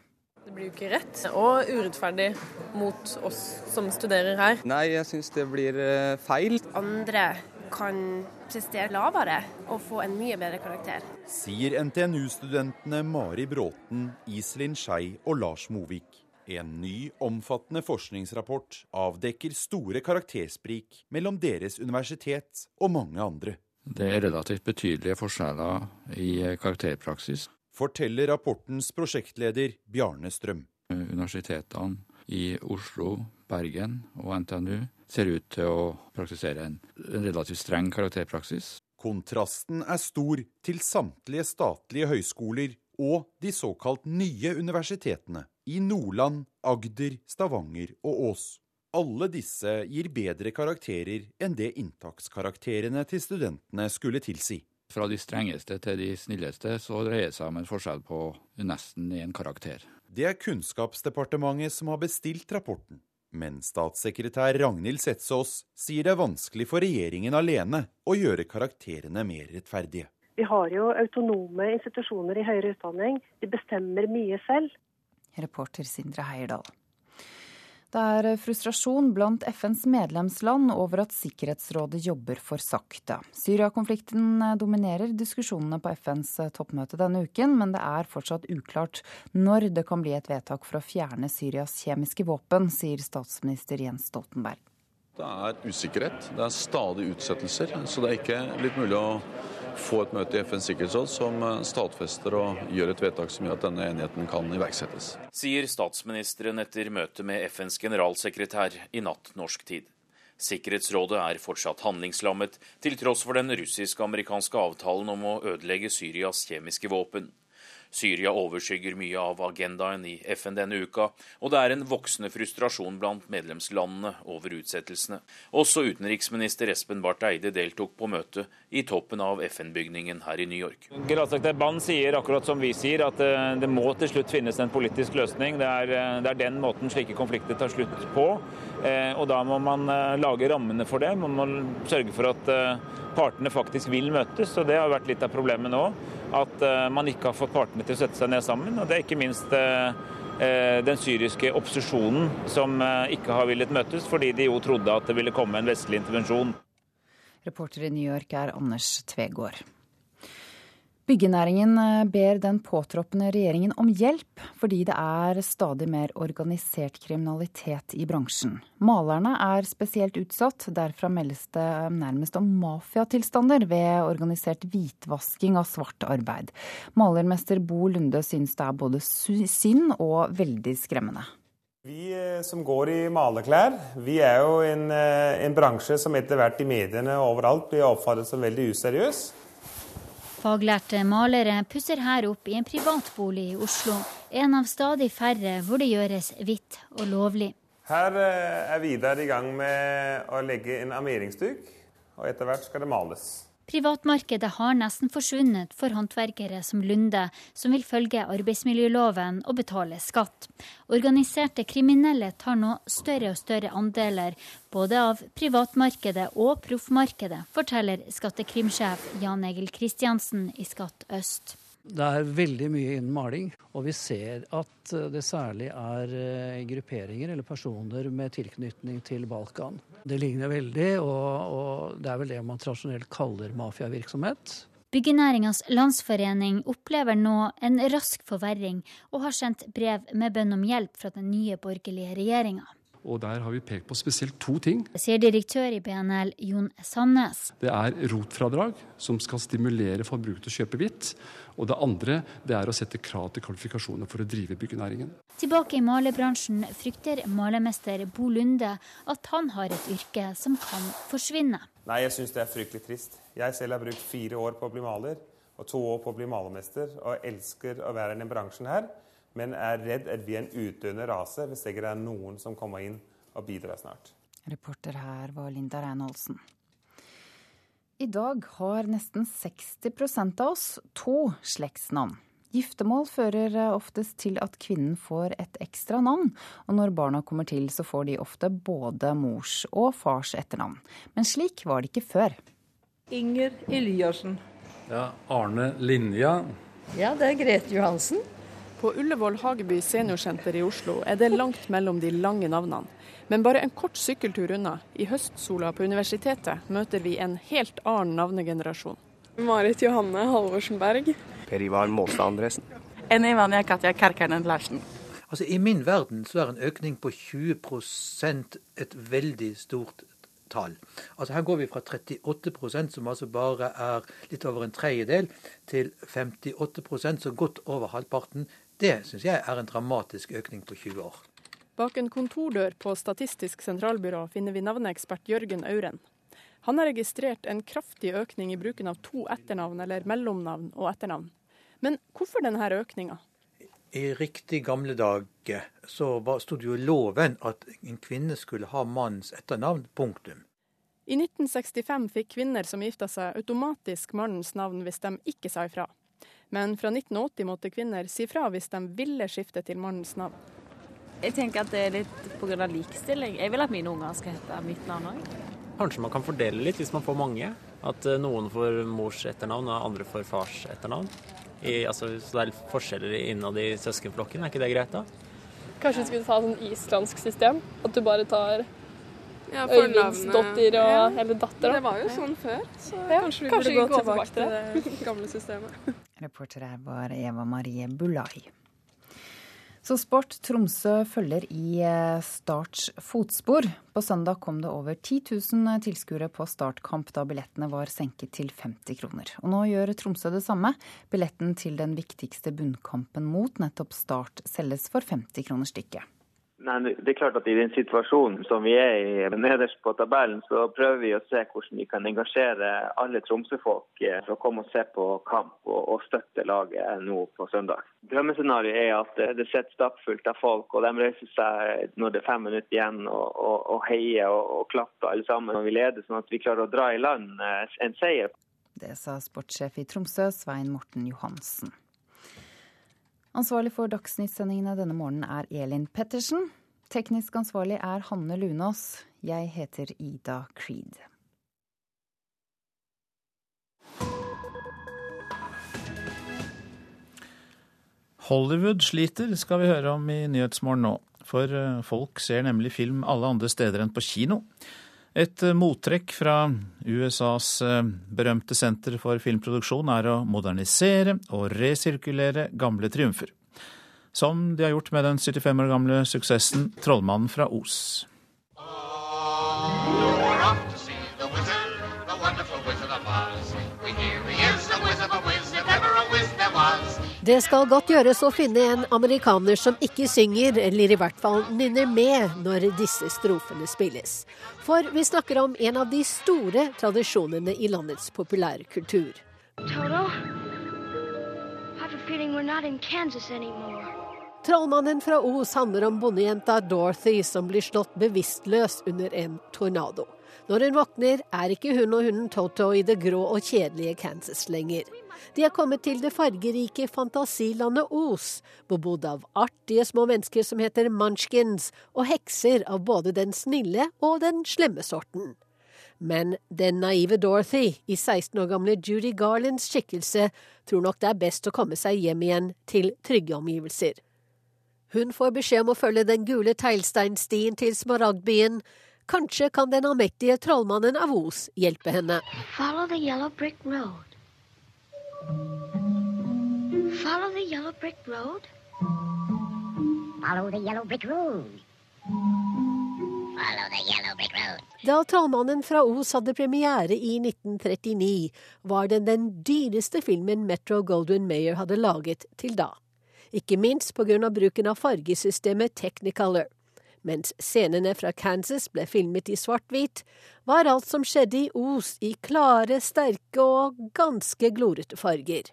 Blir jo ikke rett og urettferdig mot oss som studerer her. Nei, jeg syns det blir feil. Andre kan prestere lavere og få en mye bedre karakter. Sier NTNU-studentene Mari Bråten, Iselin Skei og Lars Movik. En ny, omfattende forskningsrapport avdekker store karaktersprik mellom deres universitet og mange andre. Det er relativt betydelige forskjeller i karakterpraksis forteller rapportens prosjektleder Bjarne Strøm. Universitetene i Oslo, Bergen og NTNU ser ut til å praktisere en relativt streng karakterpraksis. Kontrasten er stor til samtlige statlige høyskoler og de såkalt nye universitetene i Nordland, Agder, Stavanger og Ås. Alle disse gir bedre karakterer enn det inntakskarakterene til studentene skulle tilsi. Fra de strengeste til de snilleste så dreier det seg om en forskjell på nesten én karakter. Det er Kunnskapsdepartementet som har bestilt rapporten. Men statssekretær Ragnhild Setsås sier det er vanskelig for regjeringen alene å gjøre karakterene mer rettferdige. Vi har jo autonome institusjoner i høyere utdanning. De bestemmer mye selv. Reporter Sindre Heierdal. Det er frustrasjon blant FNs medlemsland over at Sikkerhetsrådet jobber for sakte. Syria-konflikten dominerer diskusjonene på FNs toppmøte denne uken, men det er fortsatt uklart når det kan bli et vedtak for å fjerne Syrias kjemiske våpen, sier statsminister Jens Stoltenberg. Det er usikkerhet, det er stadig utsettelser, så det er ikke blitt mulig å få et møte i FNs sikkerhetsråd som stadfester og gjør et vedtak som gjør at denne enigheten kan iverksettes. Sier statsministeren etter møte med FNs generalsekretær i natt norsk tid. Sikkerhetsrådet er fortsatt handlingslammet, til tross for den russisk-amerikanske avtalen om å ødelegge Syrias kjemiske våpen. Syria overskygger mye av agendaen i FN denne uka, og det er en voksende frustrasjon blant medlemslandene over utsettelsene. Også utenriksminister Espen Barth Eide deltok på møtet i toppen av FN-bygningen her i New York. Generalsekretær Ban sier akkurat som vi sier, at eh, det må til slutt finnes en politisk løsning. Det er, eh, det er den måten slike konflikter tar slutt på. Eh, og da må man lage rammene for det. Man må sørge for at partene faktisk vil møtes. og Det har vært litt av problemet nå. At man ikke har fått partene til å sette seg ned sammen. og Det er ikke minst den syriske opposisjonen som ikke har villet møtes, fordi de jo trodde at det ville komme en vestlig intervensjon. Reporter i New York er Anders Tvegård. Byggenæringen eh, ber den påtroppende regjeringen om hjelp, fordi det er stadig mer organisert kriminalitet i bransjen. Malerne er spesielt utsatt. Derfra meldes det nærmest om mafiatilstander ved organisert hvitvasking av svart arbeid. Malermester Bo Lunde synes det er både synd og veldig skremmende. Vi eh, som går i malerklær, vi er jo en, eh, en bransje som etter hvert i mediene og overalt blir oppfattet som veldig useriøs. Faglærte malere pusser her opp i en privatbolig i Oslo. En av stadig færre hvor det gjøres hvitt og lovlig. Her eh, er Vidar i gang med å legge en armeringsduk, og etter hvert skal det males. Privatmarkedet har nesten forsvunnet for håndverkere som Lunde, som vil følge arbeidsmiljøloven og betale skatt. Organiserte kriminelle tar nå større og større andeler både av privatmarkedet og proffmarkedet, forteller skattekrimsjef Jan Egil Kristiansen i Skatt øst. Det er veldig mye innen maling, og vi ser at eh, det særlig er eh, grupperinger eller personer med tilknytning til Balkan. Det ligner veldig, og, og det er vel det man tradisjonelt kaller mafiavirksomhet. Byggenæringas landsforening opplever nå en rask forverring, og har sendt brev med bønn om hjelp fra den nye borgerlige regjeringa. Og der har vi pekt på spesielt to ting. Sier direktør i BNL Jon Sandnes. Det er rotfradrag, som skal stimulere forbrukere til å kjøpe hvitt. Og det andre det er å sette krav til kvalifikasjoner for å drive byggenæringen. Tilbake i malerbransjen frykter malermester Bo Lunde at han har et yrke som kan forsvinne. Nei, jeg syns det er fryktelig trist. Jeg selv har brukt fire år på å bli maler og to år på å bli malermester, og elsker å være i denne bransjen her, men er redd at vi er en utdøende rase hvis det ikke er noen som kommer inn og bidrar snart. Reporter her var Linda Reinholdsen. I dag har nesten 60% av oss to slektsnavn. Giftermål fører oftest til at kvinnen får et ekstra navn, og når barna kommer til, så får de ofte både mors og fars etternavn. Men slik var det ikke før. Inger Eliassen. Ja, Arne Linja. Ja, det er Grete Johansen. På Ullevål Hageby seniorsenter i Oslo er det langt mellom de lange navnene. Men bare en kort sykkeltur unna, i høstsola på universitetet, møter vi en helt annen navnegenerasjon. Marit Johanne Halvorsen Berg. Per Ivar Målstad Andresen. Ene Ivania Katja Karkanen Larsen. Altså, I min verden så er en økning på 20% et veldig stort tall. Altså Her går vi fra 38% som altså bare er litt over en tredjedel, til 58% så godt over halvparten. Det syns jeg er en dramatisk økning på 20 år. Bak en kontordør på Statistisk sentralbyrå finner vi navneekspert Jørgen Auren. Han har registrert en kraftig økning i bruken av to etternavn, eller mellomnavn og etternavn. Men hvorfor denne økninga? I riktig gamle dager så sto det jo i loven at en kvinne skulle ha mannens etternavn. Punktum. I 1965 fikk kvinner som gifta seg, automatisk mannens navn hvis de ikke sa ifra. Men fra 1980 måtte kvinner si fra hvis de ville skifte til mannens navn. Jeg tenker at det er litt pga. likestilling. Jeg vil at mine unger skal hete mitt navn òg. Kanskje man kan fordele litt hvis man får mange. At eh, noen får mors etternavn og andre får fars etternavn. I, altså, så det er litt forskjeller innad i søskenflokken. Er ikke det greit, da? Kanskje vi skulle ta sånn islandsk system? At du bare tar ja, Øyvindsdotter og ja. eller datter. Det var jo sånn før, så ja, kanskje vi kanskje burde gå tilbake, tilbake til det gamle systemet. Reporter her var Eva Marie Bulai. Så sport. Tromsø følger i eh, Starts fotspor. På søndag kom det over 10 000 tilskuere på startkamp da billettene var senket til 50 kroner. Og nå gjør Tromsø det samme. Billetten til den viktigste bunnkampen mot nettopp Start selges for 50 kroner stykket. Nei, det er klart at I den situasjonen som vi er i nederst på tabellen, så prøver vi å se hvordan vi kan engasjere alle Tromsø-folk eh, for å komme og se på kamp og, og støtte laget nå på søndag. Drømmescenarioet er at det sitter stappfullt av folk, og de reiser seg når det er fem minutter igjen og, og, og heier og, klapper alle sammen når vi leder, sånn at vi klarer å dra i land eh, en seier. Det sa sportssjef i Tromsø, Svein Morten Johansen. Ansvarlig for dagsnyttsendingene denne morgenen er Elin Pettersen. Teknisk ansvarlig er Hanne Lunås. Jeg heter Ida Creed. Hollywood sliter, skal vi høre om i Nyhetsmorgen nå. For eh, folk ser nemlig film alle andre steder enn på kino. Et eh, mottrekk fra USAs eh, berømte senter for filmproduksjon er å modernisere og resirkulere gamle triumfer. Som de har gjort med den 75 år gamle suksessen 'Trollmannen fra Os'. Det skal godt gjøres å finne en amerikaner som ikke synger, eller i hvert fall nynner med, når disse strofene spilles. For vi snakker om en av de store tradisjonene i landets populærkultur. Trollmannen fra Os handler om bondejenta Dorothy som blir slått bevisstløs under en tornado. Når hun våkner, er ikke hun og hunden Toto i det grå og kjedelige Kansas lenger. De er kommet til det fargerike fantasilandet Os, bebodd av artige små mennesker som heter munchkins, og hekser av både den snille og den slemme sorten. Men den naive Dorothy, i 16 år gamle Judy Garlands skikkelse, tror nok det er best å komme seg hjem igjen til trygge omgivelser. Hun får beskjed om å følge den gule teglsteinstien til Smaragdbyen. Kanskje kan den allmektige trollmannen av Os hjelpe henne. Follow the yellow brick road. Follow the yellow brick road. Follow the yellow brick road. Da Trollmannen fra Os hadde premiere i 1939, var den den dyreste filmen Metro Goldwyn Mayer hadde laget til da. Ikke minst pga. bruken av fargesystemet Technicolor. Mens scenene fra Kansas ble filmet i svart-hvit, var alt som skjedde i Os i klare, sterke og ganske glorete farger.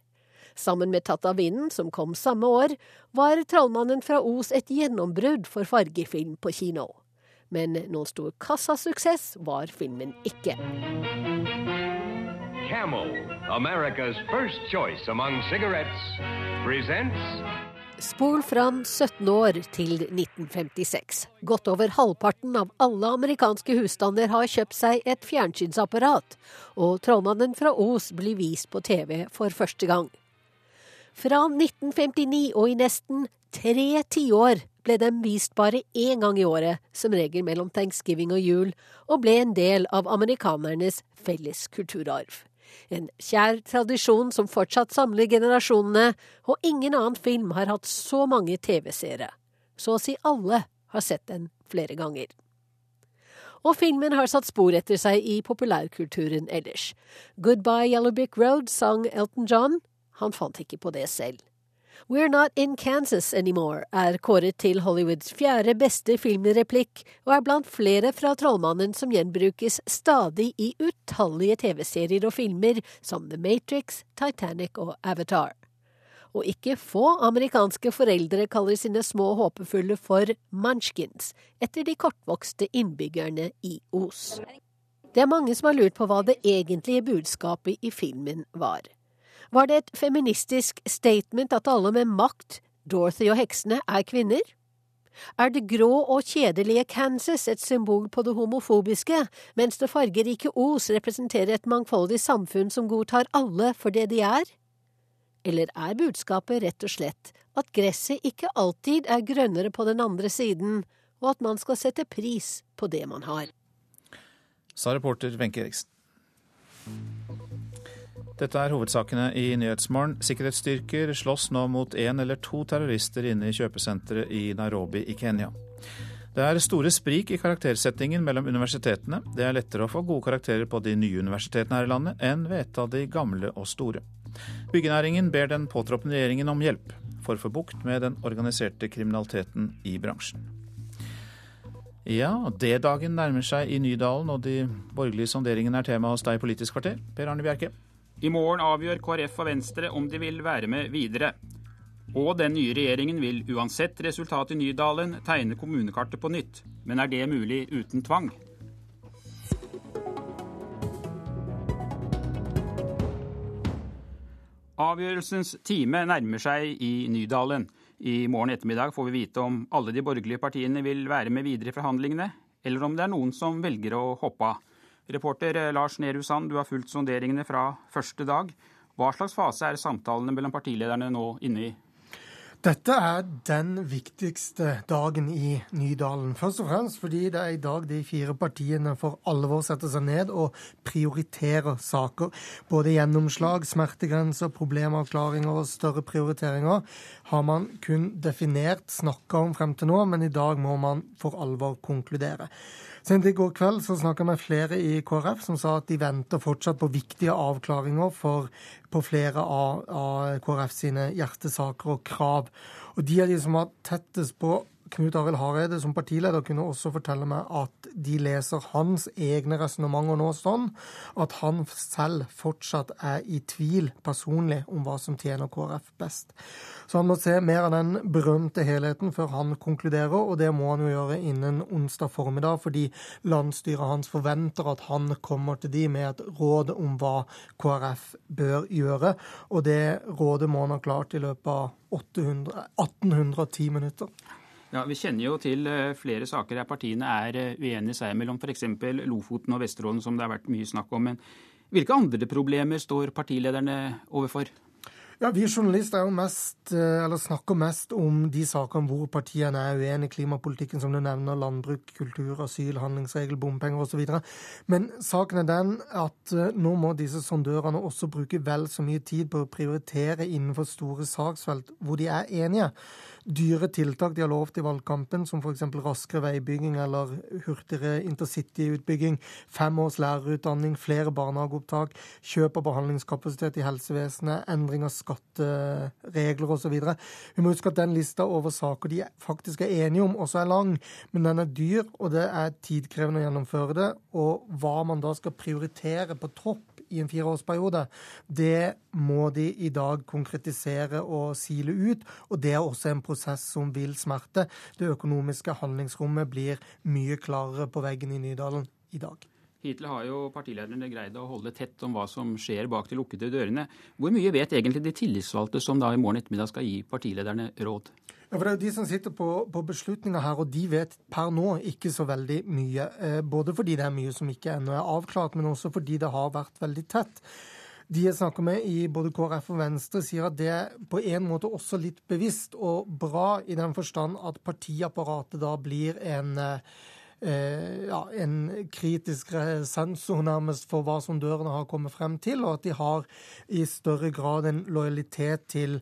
Sammen med Tatt av vinden, som kom samme år, var Trollmannen fra Os et gjennombrudd for fargefilm på kino. Men noen stor kassasuksess var filmen ikke. Camel, America's first choice among cigarettes, presents Spol fram 17 år til 1956. Godt over halvparten av alle amerikanske husstander har kjøpt seg et fjernsynsapparat, og Trollmannen fra Os blir vist på TV for første gang. Fra 1959 og i nesten tre tiår ble den vist bare én gang i året, som regel mellom thanksgiving og jul, og ble en del av amerikanernes felles kulturarv. En kjær tradisjon som fortsatt samler generasjonene, og ingen annen film har hatt så mange TV-seere. Så å si alle har sett den flere ganger. Og filmen har satt spor etter seg i populærkulturen ellers. Goodbye Yellow Brick Road sang Elton John. Han fant ikke på det selv. We're Not In Kansas Anymore er kåret til Hollywoods fjerde beste filmreplikk, og er blant flere fra Trollmannen som gjenbrukes stadig i utallige TV-serier og filmer som The Matrix, Titanic og Avatar. Og ikke få amerikanske foreldre kaller sine små håpefulle for munchkins, etter de kortvokste innbyggerne i Os. Det er mange som har lurt på hva det egentlige budskapet i filmen var. Var det et feministisk statement at alle med makt, Dorothy og heksene, er kvinner? Er det grå og kjedelige Kansas et symbol på det homofobiske, mens det fargerike Os representerer et mangfoldig samfunn som godtar alle for det de er? Eller er budskapet rett og slett at gresset ikke alltid er grønnere på den andre siden, og at man skal sette pris på det man har? Sa reporter Wenche Eriksen. Dette er hovedsakene i Nyhetsmorgen. Sikkerhetsstyrker slåss nå mot én eller to terrorister inne i kjøpesenteret i Nairobi i Kenya. Det er store sprik i karaktersettingen mellom universitetene. Det er lettere å få gode karakterer på de nye universitetene her i landet enn ved et av de gamle og store. Byggenæringen ber den påtroppende regjeringen om hjelp for å få bukt med den organiserte kriminaliteten i bransjen. Ja, D-dagen nærmer seg i Nydalen, og de borgerlige sonderingene er tema hos deg i Politisk kvarter. Per Arne Bjerke. I morgen avgjør KrF og Venstre om de vil være med videre. Og den nye regjeringen vil uansett resultat i Nydalen tegne kommunekartet på nytt. Men er det mulig uten tvang? Avgjørelsens time nærmer seg i Nydalen. I morgen ettermiddag får vi vite om alle de borgerlige partiene vil være med videre i forhandlingene, eller om det er noen som velger å hoppe av. Reporter Lars Nehru Sand, du har fulgt sonderingene fra første dag. Hva slags fase er samtalene mellom partilederne nå inne i? Dette er den viktigste dagen i Nydalen. Først og fremst fordi det er i dag de fire partiene for alvor setter seg ned og prioriterer saker. Både gjennomslag, smertegrenser, problemavklaringer og større prioriteringer har man kun definert, snakka om frem til nå, men i dag må man for alvor konkludere. Sent i går kveld så snakka jeg med flere i KrF som sa at de venter fortsatt på viktige avklaringer for, på flere av, av KrF sine hjertesaker og krav. Og de er de som har tettest på Knut Arild Hareide som partileder kunne også fortelle meg at de leser hans egne resonnementer nå sånn at han selv fortsatt er i tvil personlig om hva som tjener KrF best. Så han må se mer av den berømte helheten før han konkluderer, og det må han jo gjøre innen onsdag formiddag, fordi landsstyret hans forventer at han kommer til de med et råd om hva KrF bør gjøre, og det rådet må han ha klart i løpet av 800, 1810 minutter. Ja, Vi kjenner jo til eh, flere saker der partiene er eh, uenige seg imellom, f.eks. Lofoten og Vesterålen, som det har vært mye snakk om. Men hvilke andre problemer står partilederne overfor? Ja, Vi journalister er jo mest, eh, eller snakker mest om de sakene hvor partiene er uenige. Klimapolitikken, som du nevner, landbruk, kultur, asyl, handlingsregel, bompenger osv. Men saken er den at nå må disse sondørene også bruke vel så mye tid på å prioritere innenfor store saksfelt hvor de er enige dyre tiltak de har lovt i valgkampen, som f.eks. raskere veibygging eller hurtigere intercityutbygging, fem års lærerutdanning, flere barnehageopptak, kjøp av behandlingskapasitet i helsevesenet, endring av skatteregler osv. Vi må huske at den lista over saker de faktisk er enige om, også er lang, men den er dyr, og det er tidkrevende å gjennomføre det. Og hva man da skal prioritere på topp i en fireårsperiode, det må de i dag konkretisere og sile ut. Og det er også en prosess som vil smerte. Det økonomiske handlingsrommet blir mye klarere på veggen i Nydalen i dag. Hittil har jo partilederne greid å holde tett om hva som skjer bak de lukkede dørene. Hvor mye vet egentlig de tillitsvalgte som da i morgen ettermiddag skal gi partilederne råd? Ja, for Det er jo de som sitter på, på beslutninger her, og de vet per nå ikke så veldig mye. Eh, både fordi det er mye som ikke ennå er avklart, men også fordi det har vært veldig tett. De jeg snakker med i både KrF og Venstre, sier at det er på en måte også litt bevisst og bra i den forstand at partiapparatet da blir en eh, ja, en kritisk sensor nærmest for hva som dørene har kommet frem til, og at de har i større grad en lojalitet til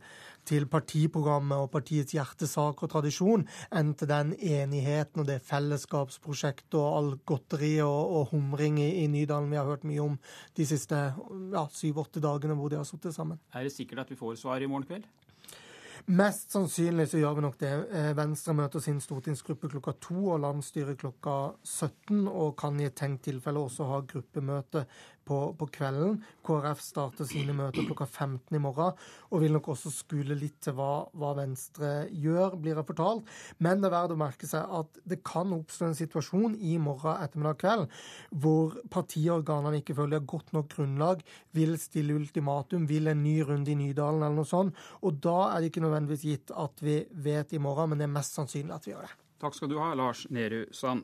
til partiprogrammet og partiets hjertesak og tradisjon enn til den enigheten og det fellesskapsprosjektet og all godteri og, og humring i, i, Nydalen vi har hørt mye om de siste ja, syv-åtte dagene hvor de har sittet sammen. Er det sikkert at vi får svar i morgen kveld? Mest sannsynlig så gjør vi nok det. Eh, Venstre møter sin stortingsgruppe klokka to og landsstyret klokka 17, og kan i et tenkt tilfelle også ha gruppemøte på, på, kvelden. KrF starter sine møter klokka 15 i morgen, og vil nok også skule litt til hva, hva Venstre gjør, blir det fortalt. Men det er verdt å merke seg at det kan oppstå en situasjon i morgen ettermiddag kveld hvor partiorganene ikke føler godt nok grunnlag, vil stille ultimatum, vil en ny runde i Nydalen eller noe sånt. Og da er det ikke nødvendigvis gitt at vi vet i morgen, men det er mest sannsynlig at vi gjør det. Takk skal du ha, Lars Nehru Sand.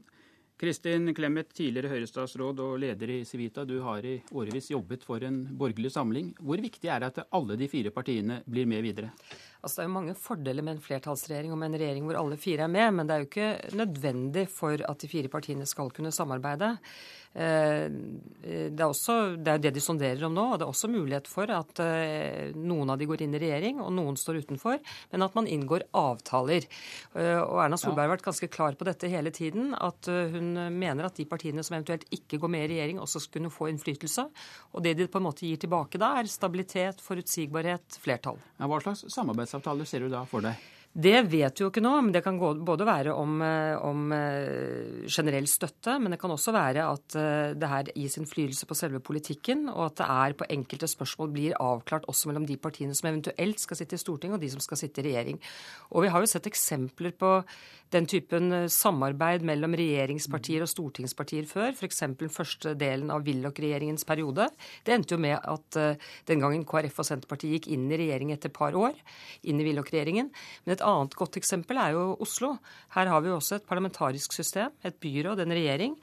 Kristin Clemet, tidligere Høyre-statsråd og leder i Civita. Du har i årevis jobbet for en borgerlig samling. Hvor viktig er det at alle de fire partiene blir med videre? Altså, det er jo mange fordeler med en flertallsregjering og med en regjering hvor alle fire er med, men det er jo ikke nødvendig for at de fire partiene skal kunne samarbeide. Eh, det er, også, det er det de sonderer om nå. og Det er også mulighet for at eh, noen av de går inn i regjering, og noen står utenfor, men at man inngår avtaler. Eh, og Erna Solberg har vært ganske klar på dette hele tiden, at hun mener at de partiene som eventuelt ikke går med i regjering, også skal kunne få innflytelse. Og det de på en måte gir tilbake da, er stabilitet, forutsigbarhet, flertall. Ja, hva slags samarbeidsavtaler ser du da for deg? Det vet vi jo ikke nå, men det kan både være om, eh, om, eh, generell støtte, men det kan også være at eh, det her gis innflytelse på selve politikken, og at det er på enkelte spørsmål blir avklart også mellom de partiene som eventuelt skal sitte i Stortinget, og de som skal sitte i regjering. Og vi har jo sett eksempler på den typen samarbeid mellom regjeringspartier og stortingspartier før, f.eks. den første delen av Willoch-regjeringens periode. Det endte jo med at den gangen KrF og Senterpartiet gikk inn i regjering etter et par år, inn i Willoch-regjeringen. Men et annet godt eksempel er jo Oslo. Her har vi også et parlamentarisk system, et byråd, en regjering.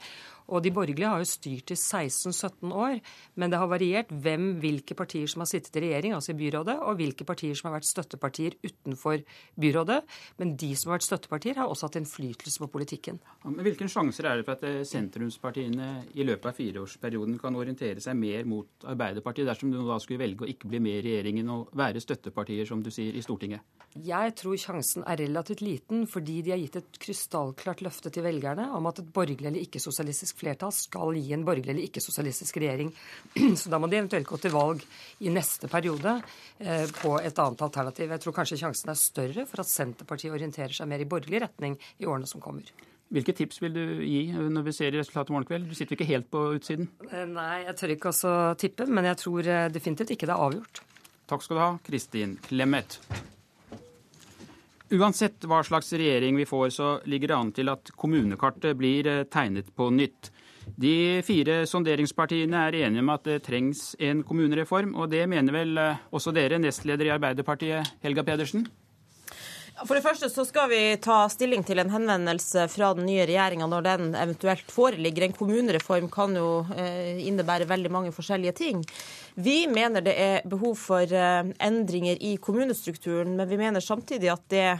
Og de borgerlige har jo styrt i 16-17 år, men det har variert hvem, hvilke partier som har sittet i regjering, altså i byrådet, og hvilke partier som har vært støttepartier utenfor byrådet. Men de som har vært støttepartier, har også hatt innflytelse på politikken. Ja, men Hvilke sjanser er det for at eh, sentrumspartiene i løpet av fireårsperioden kan orientere seg mer mot Arbeiderpartiet, dersom du da skulle velge å ikke bli med i regjeringen og være støttepartier, som du sier, i Stortinget? Jeg tror sjansen er relativt liten, fordi de har gitt et krystallklart løfte til velgerne om at et borgerlig eller ikke-sosialistisk flertall skal gi en borgerlig eller ikke-sosialistisk regjering. Så da må de eventuelt gå til valg i neste periode eh, på et annet alternativ. Jeg tror kanskje sjansen er større for at Senterpartiet orienterer seg mer i borgerlig retning i årene som kommer. Hvilke tips vil du gi når vi ser resultatet i morgen kveld? Du sitter ikke helt på utsiden? Eh, nei, jeg tør ikke også tippe, men jeg tror eh, definitivt ikke det er avgjort. Takk skal du ha, Kristin Clemet. Uansett hva slags regjering vi får, så ligger det an til at kommunekartet blir eh, tegnet på nytt. De fire sonderingspartiene er enige om at det trengs en kommunereform, og det mener vel eh, også dere, nestleder i Arbeiderpartiet, Helga Pedersen? For det første så skal vi ta stilling til en henvendelse fra den nye regjeringa når den eventuelt foreligger. En kommunereform kan jo eh, innebære veldig mange forskjellige ting. Vi mener det er behov for eh, endringer i kommunestrukturen, men vi mener samtidig at det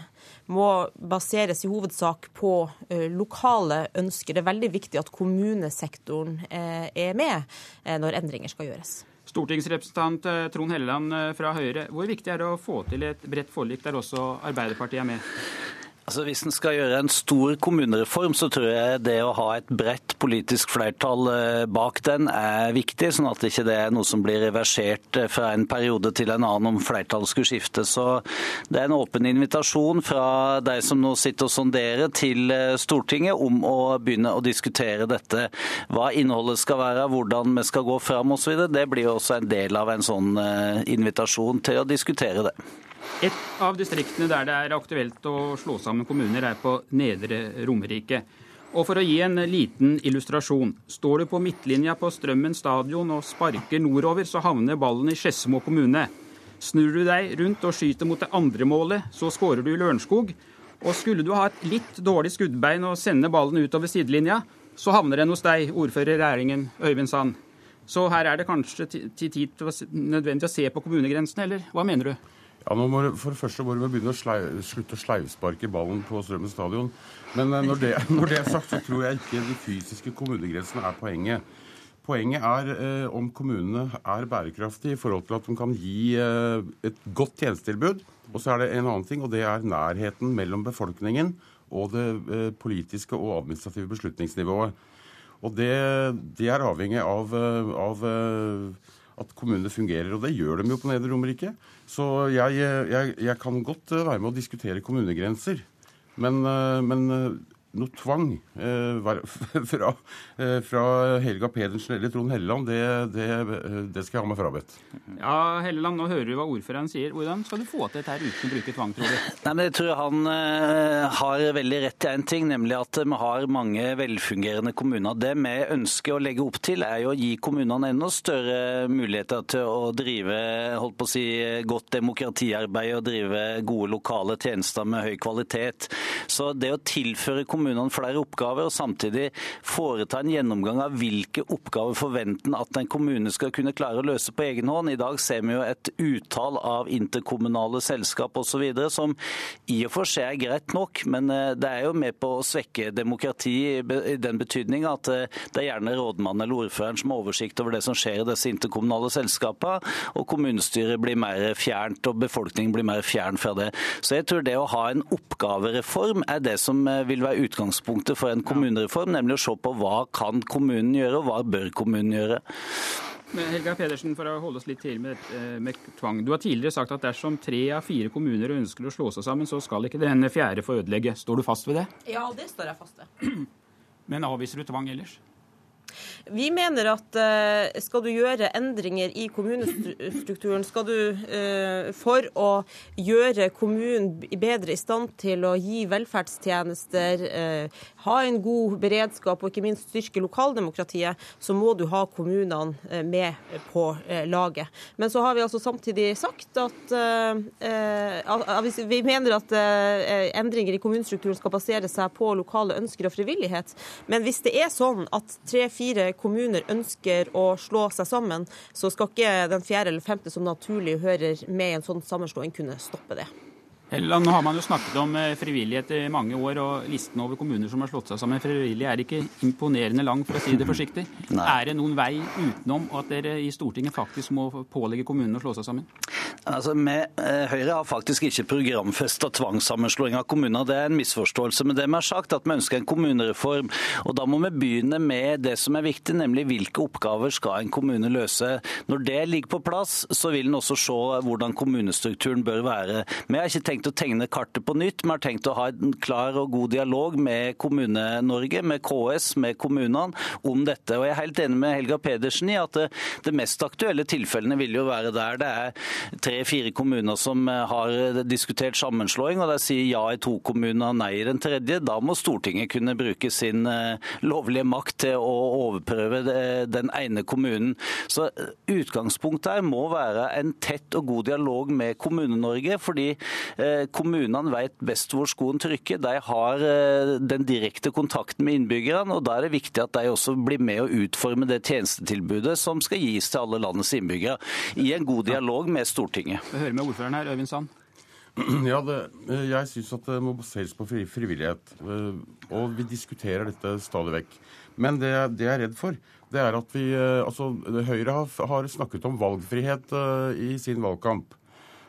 må baseres i hovedsak på eh, lokale ønsker. Det er veldig viktig at kommunesektoren er med når endringer skal gjøres. Stortingsrepresentant eh, Trond Helleland eh, fra Høyre, hvor viktig er det å få til et bredt forlik der også Arbeiderpartiet er med? Altså, Hvis en skal gjøre en stor kommunereform, så tror jeg det å ha et bredt politisk flertall eh, bak den er viktig, sånn at det ikke er noe som blir reversert fra en periode til en annen om flertallet skulle skifte. Så det er en åpen invitasjon fra de som nå sitter og sonderer til Stortinget om å begynne å diskutere dette. Hva innholdet skal være, hvordan vi skal gå fram osv. Det blir også en del av en sånn eh, invitasjon til å diskutere det. Et av distriktene der det er aktuelt å slå sammen kommuner, er på Nedre Romerike. Og For å gi en liten illustrasjon. Står du på midtlinja på Strømmen stadion og sparker nordover, så havner ballen i Skedsmo kommune. Snur du deg rundt og skyter mot det andre målet, så skårer du i Lørenskog. Og skulle du ha et litt dårlig skuddbein og sende ballen utover sidelinja, så havner den hos deg, ordfører Ræringen Øyvind Sand. Så her er det kanskje til tid nødvendig å se på kommunegrensene, eller hva mener du? Ja, nå må, For det første må vi begynne å slei, slutte å sleivsparke ballen på Strømmen stadion. Men eh, når det, når det, er sagt, så tror jeg ikke de fysiske kommunegrensene er poenget. Poenget er eh, om kommunene er bærekraftige i forhold til at de kan gi eh, et godt tjenestetilbud. Og så er det en annen ting, og det er nærheten mellom befolkningen og det eh, politiske og administrative beslutningsnivået. Og det, det er avhengig av, eh, av eh, at kommunene fungerer. Og det gjør de jo på Nedre Romerike. Så jeg, jeg, jeg, kan godt eh, være med å diskutere kommunegrenser. Men, eh, men eh, noe tvang eh, fra, eh, fra, Helga Pedersen eller Trond Helleland, det, det, det, skal jeg ha meg frabedt. Ja, Helleland, nå hører du hva ordføreren sier. Hvordan skal du få til dette her uten å bruke tvang, tror du? Nei, men Jeg tror han eh, har veldig rett i én ting, nemlig at vi har mange velfungerende kommuner. Det vi ønsker å legge opp til, er jo å gi kommunene enda større muligheter til å drive holdt på å si, godt demokratiarbeid og drive gode lokale tjenester med høy kvalitet. Så det å tilføre kommunene kommunene flere oppgaver, og samtidig foreta en gjennomgang av hvilke oppgaver forventer at en kommune skal kunne klare å løse på egen hånd. I dag ser vi jo et utall av interkommunale selskap osv. som i og for seg er greit nok, men eh, det er jo med på å svekke demokrati i den betydning at eh, det er gjerne rådmannen eller ordføreren som har oversikt over det som skjer i disse interkommunale selskapene, og kommunestyret blir mer fjernt og befolkningen blir mer fjern fra det. Så jeg tror det å ha en oppgavereform er det som eh, vil være utgangspunktet for en kommunereform, nemlig å se på hva kan kommunen gjøre, og hva bør kommunen gjøre. Men Helga Pedersen, for å holde oss litt til med, eh, med, tvang. Du har tidligere sagt at dersom tre av fire kommuner ønsker å slå seg sammen, så skal ikke den fjerde få ødelegge. Står du fast ved det? Ja, det står jeg fast ved. Men avviser du tvang ellers? Vi mener at uh, skal du gjøre endringer i kommunestrukturen, skal du uh, for å gjøre kommunen bedre i stand til å gi velferdstjenester, uh, ha en god beredskap og ikke minst styrke lokaldemokratiet, så må du ha kommunene med på laget. Men så har vi altså samtidig sagt at vi mener at endringer i kommunestrukturen skal basere seg på lokale ønsker og frivillighet. Men hvis det er sånn at tre-fire fire kommuner ønsker å slå seg sammen, så skal ikke den fjerde eller femte som naturlig hører med i en sånn sammenslåing, kunne stoppe det. Helland, nå har man jo snakket om eh, frivillighet i mange år, og listen over kommuner som har slått seg sammen frivillig er ikke imponerende lang, for å si det forsiktig. Nei. Er det noen vei utenom at dere i Stortinget faktisk må pålegge kommunene å slå seg sammen? Altså, med, eh, Høyre har faktisk ikke programfesta tvangssammenslåing av kommuner. Det er en misforståelse. Men det vi har sagt, at vi ønsker en kommunereform. Og da må vi begynne med det som er viktig, nemlig hvilke oppgaver skal en kommune løse. Når det ligger på plass, så vil en også se hvordan kommunestrukturen bør være. Vi har ikke tenkt tenkt å tegne kartet på nytt. Vi har tenkt å ha en klar og god dialog med Kommune-Norge, med KS, med kommunene om dette. Og Jeg er helt enig med Helga Pedersen i at det, det mest aktuelle tilfellene vil jo være der det er tre-fire kommuner som har diskutert sammenslåing, og de sier ja i to kommuner og nei i den tredje. Da må Stortinget kunne bruke sin eh, lovlige makt til å overprøve den ene kommunen. Så eh, Utgangspunktet her må være en tett og god dialog med Kommune-Norge. fordi eh, Eh, kommunene vet best hvor skoen trykker. De har eh, den direkte kontakten med innbyggerne, og da er det viktig at de også blir med å utforme det tjenestetilbudet som skal gis til alle landets innbyggere, i en god dialog med Stortinget. Vi hører med ordføreren her, Øyvind Sand. Ja, det, eh, Jeg syns at det må baseres på frivillighet. Og vi diskuterer dette stadig vekk. Men det, det jeg er redd for, det er at vi Altså, Høyre har, har snakket om valgfrihet i sin valgkamp.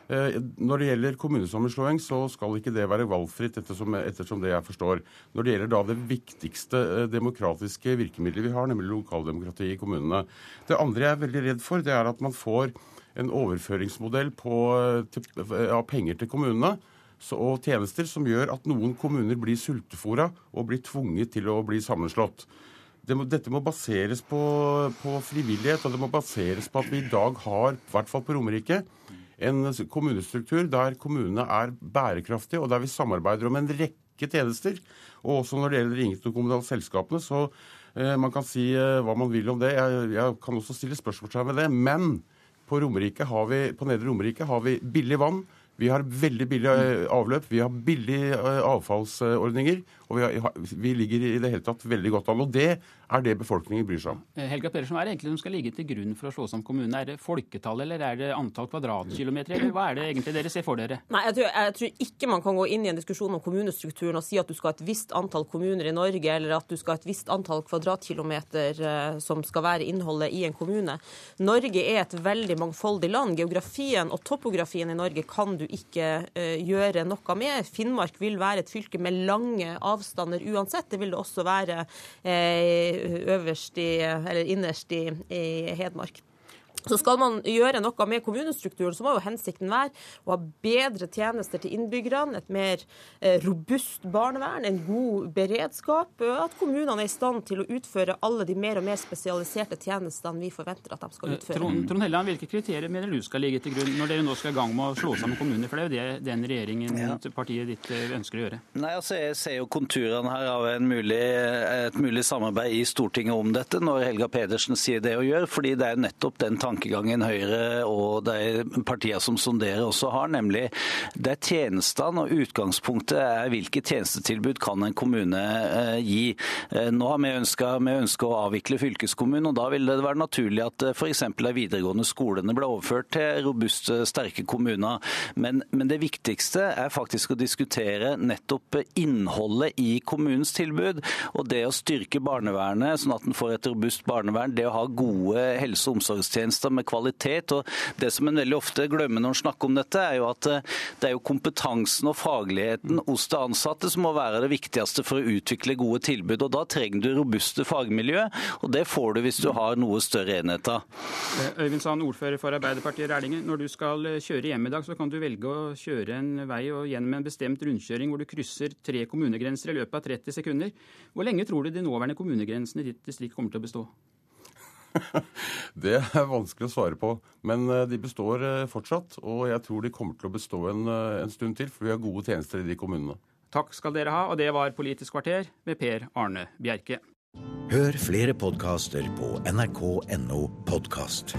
Eh, når det gjelder kommunesammenslåing, så skal ikke det være valgfritt, ettersom, ettersom det jeg forstår. Når det gjelder da det viktigste eh, demokratiske virkemidlet vi har, nemlig lokaldemokrati i kommunene. Det andre jeg er veldig redd for, det er at man får en overføringsmodell på, eh, til, av penger til kommunene og tjenester som gjør at noen kommuner blir sultefora og blir tvunget til å bli sammenslått. Det må, dette må baseres på, på, frivillighet, og det må baseres på at vi i dag har, i hvert fall på Romerike, en kommunestruktur der kommunene er bærekraftige, og der vi samarbeider om en rekke tjenester. Og også når det gjelder interkommunale selskapene, så eh, man kan si eh, hva man vil om det. Jeg, jeg kan også stille spørsmålstegn ved det. Men på, Romerike har vi, på Nedre Romerike har vi billig vann. Vi har veldig billig eh, avløp, vi har billige eh, avfallsordninger, og vi, har, vi, ligger i det hele tatt veldig godt an. Og det er det befolkningen bryr seg om. Eh, Helga Pedersen, Hva er det egentlig som skal ligge til grunn for å slå sammen kommunene? Er det folketall, eller er det antall kvadratkilometer, eller hva er det egentlig dere ser for dere? Nei, jeg tror, jeg tror, ikke man kan gå inn i en diskusjon om kommunestrukturen og si at du skal ha et visst antall kommuner i Norge, eller at du skal ha et visst antall kvadratkilometer som skal være innholdet i en kommune. Norge er et veldig mangfoldig land. Geografien og topografien i Norge kan du ikke uh, gjøre noe med. Finnmark vil være et fylke med lange avstander uansett. Det vil det også være uh, øverst i, eller innerst i, i Hedmark. Så skal man gjøre noe med kommunestrukturen, så må jo hensikten være å ha bedre tjenester til innbyggerne, et mer eh, robust barnevern, en god beredskap, og at kommunene er i stand til å utføre alle de mer og mer spesialiserte tjenestene vi forventer at de skal eh, utføre. Trond, Trond Helland, Hvilke kriterier mener du skal ligge til grunn når dere nå skal i gang med å slå sammen kommuner? For det er jo det den regjeringen, ja. partiet ditt, eh, ønsker å gjøre. Nei, altså Jeg ser jo konturene her av mulig, et mulig samarbeid i Stortinget om dette, når Helga Pedersen sier det å gjøre, fordi det er nettopp den tanken tankegangen Høyre og de partiene som sonderer også har, nemlig det er tjenestene og utgangspunktet er hvilke tjenestetilbud kan en kommune eh, gi. Eh, nå har vi ønska å avvikle fylkeskommunen, og da vil det være naturlig at eh, f.eks. de videregående skolene ble overført til robuste, sterke kommuner. Men, men det viktigste er faktisk å diskutere nettopp innholdet i kommunens tilbud, og det å styrke barnevernet sånn at en får et robust barnevern, det å ha gode helse- og omsorgstjenester tjenester med kvalitet. og Det som en veldig ofte glemmer når en snakker om dette, er jo at eh, det er jo kompetansen og fagligheten hos det ansatte som må være det viktigste for å utvikle gode tilbud. og Da trenger du robuste fagmiljø, og det får du hvis du har noe større enheter. Eh, Øyvind Sand, ordfører for Arbeiderpartiet Rælingen. Når du skal eh, kjøre hjem i dag, så kan du velge å kjøre en vei og gjennom en bestemt rundkjøring hvor du krysser tre kommunegrenser i løpet av 30 sekunder. Hvor lenge tror du de nåværende kommunegrensene i ditt distrikt kommer til å bestå? Det er vanskelig å svare på, men eh, de består eh, fortsatt. Og jeg tror de kommer til å bestå en, eh, en stund til, for vi har gode tjenester i de kommunene. Takk skal dere ha, og det var Politisk kvarter med Per Arne Bjerke. Hør flere podkaster på nrk.no podkast.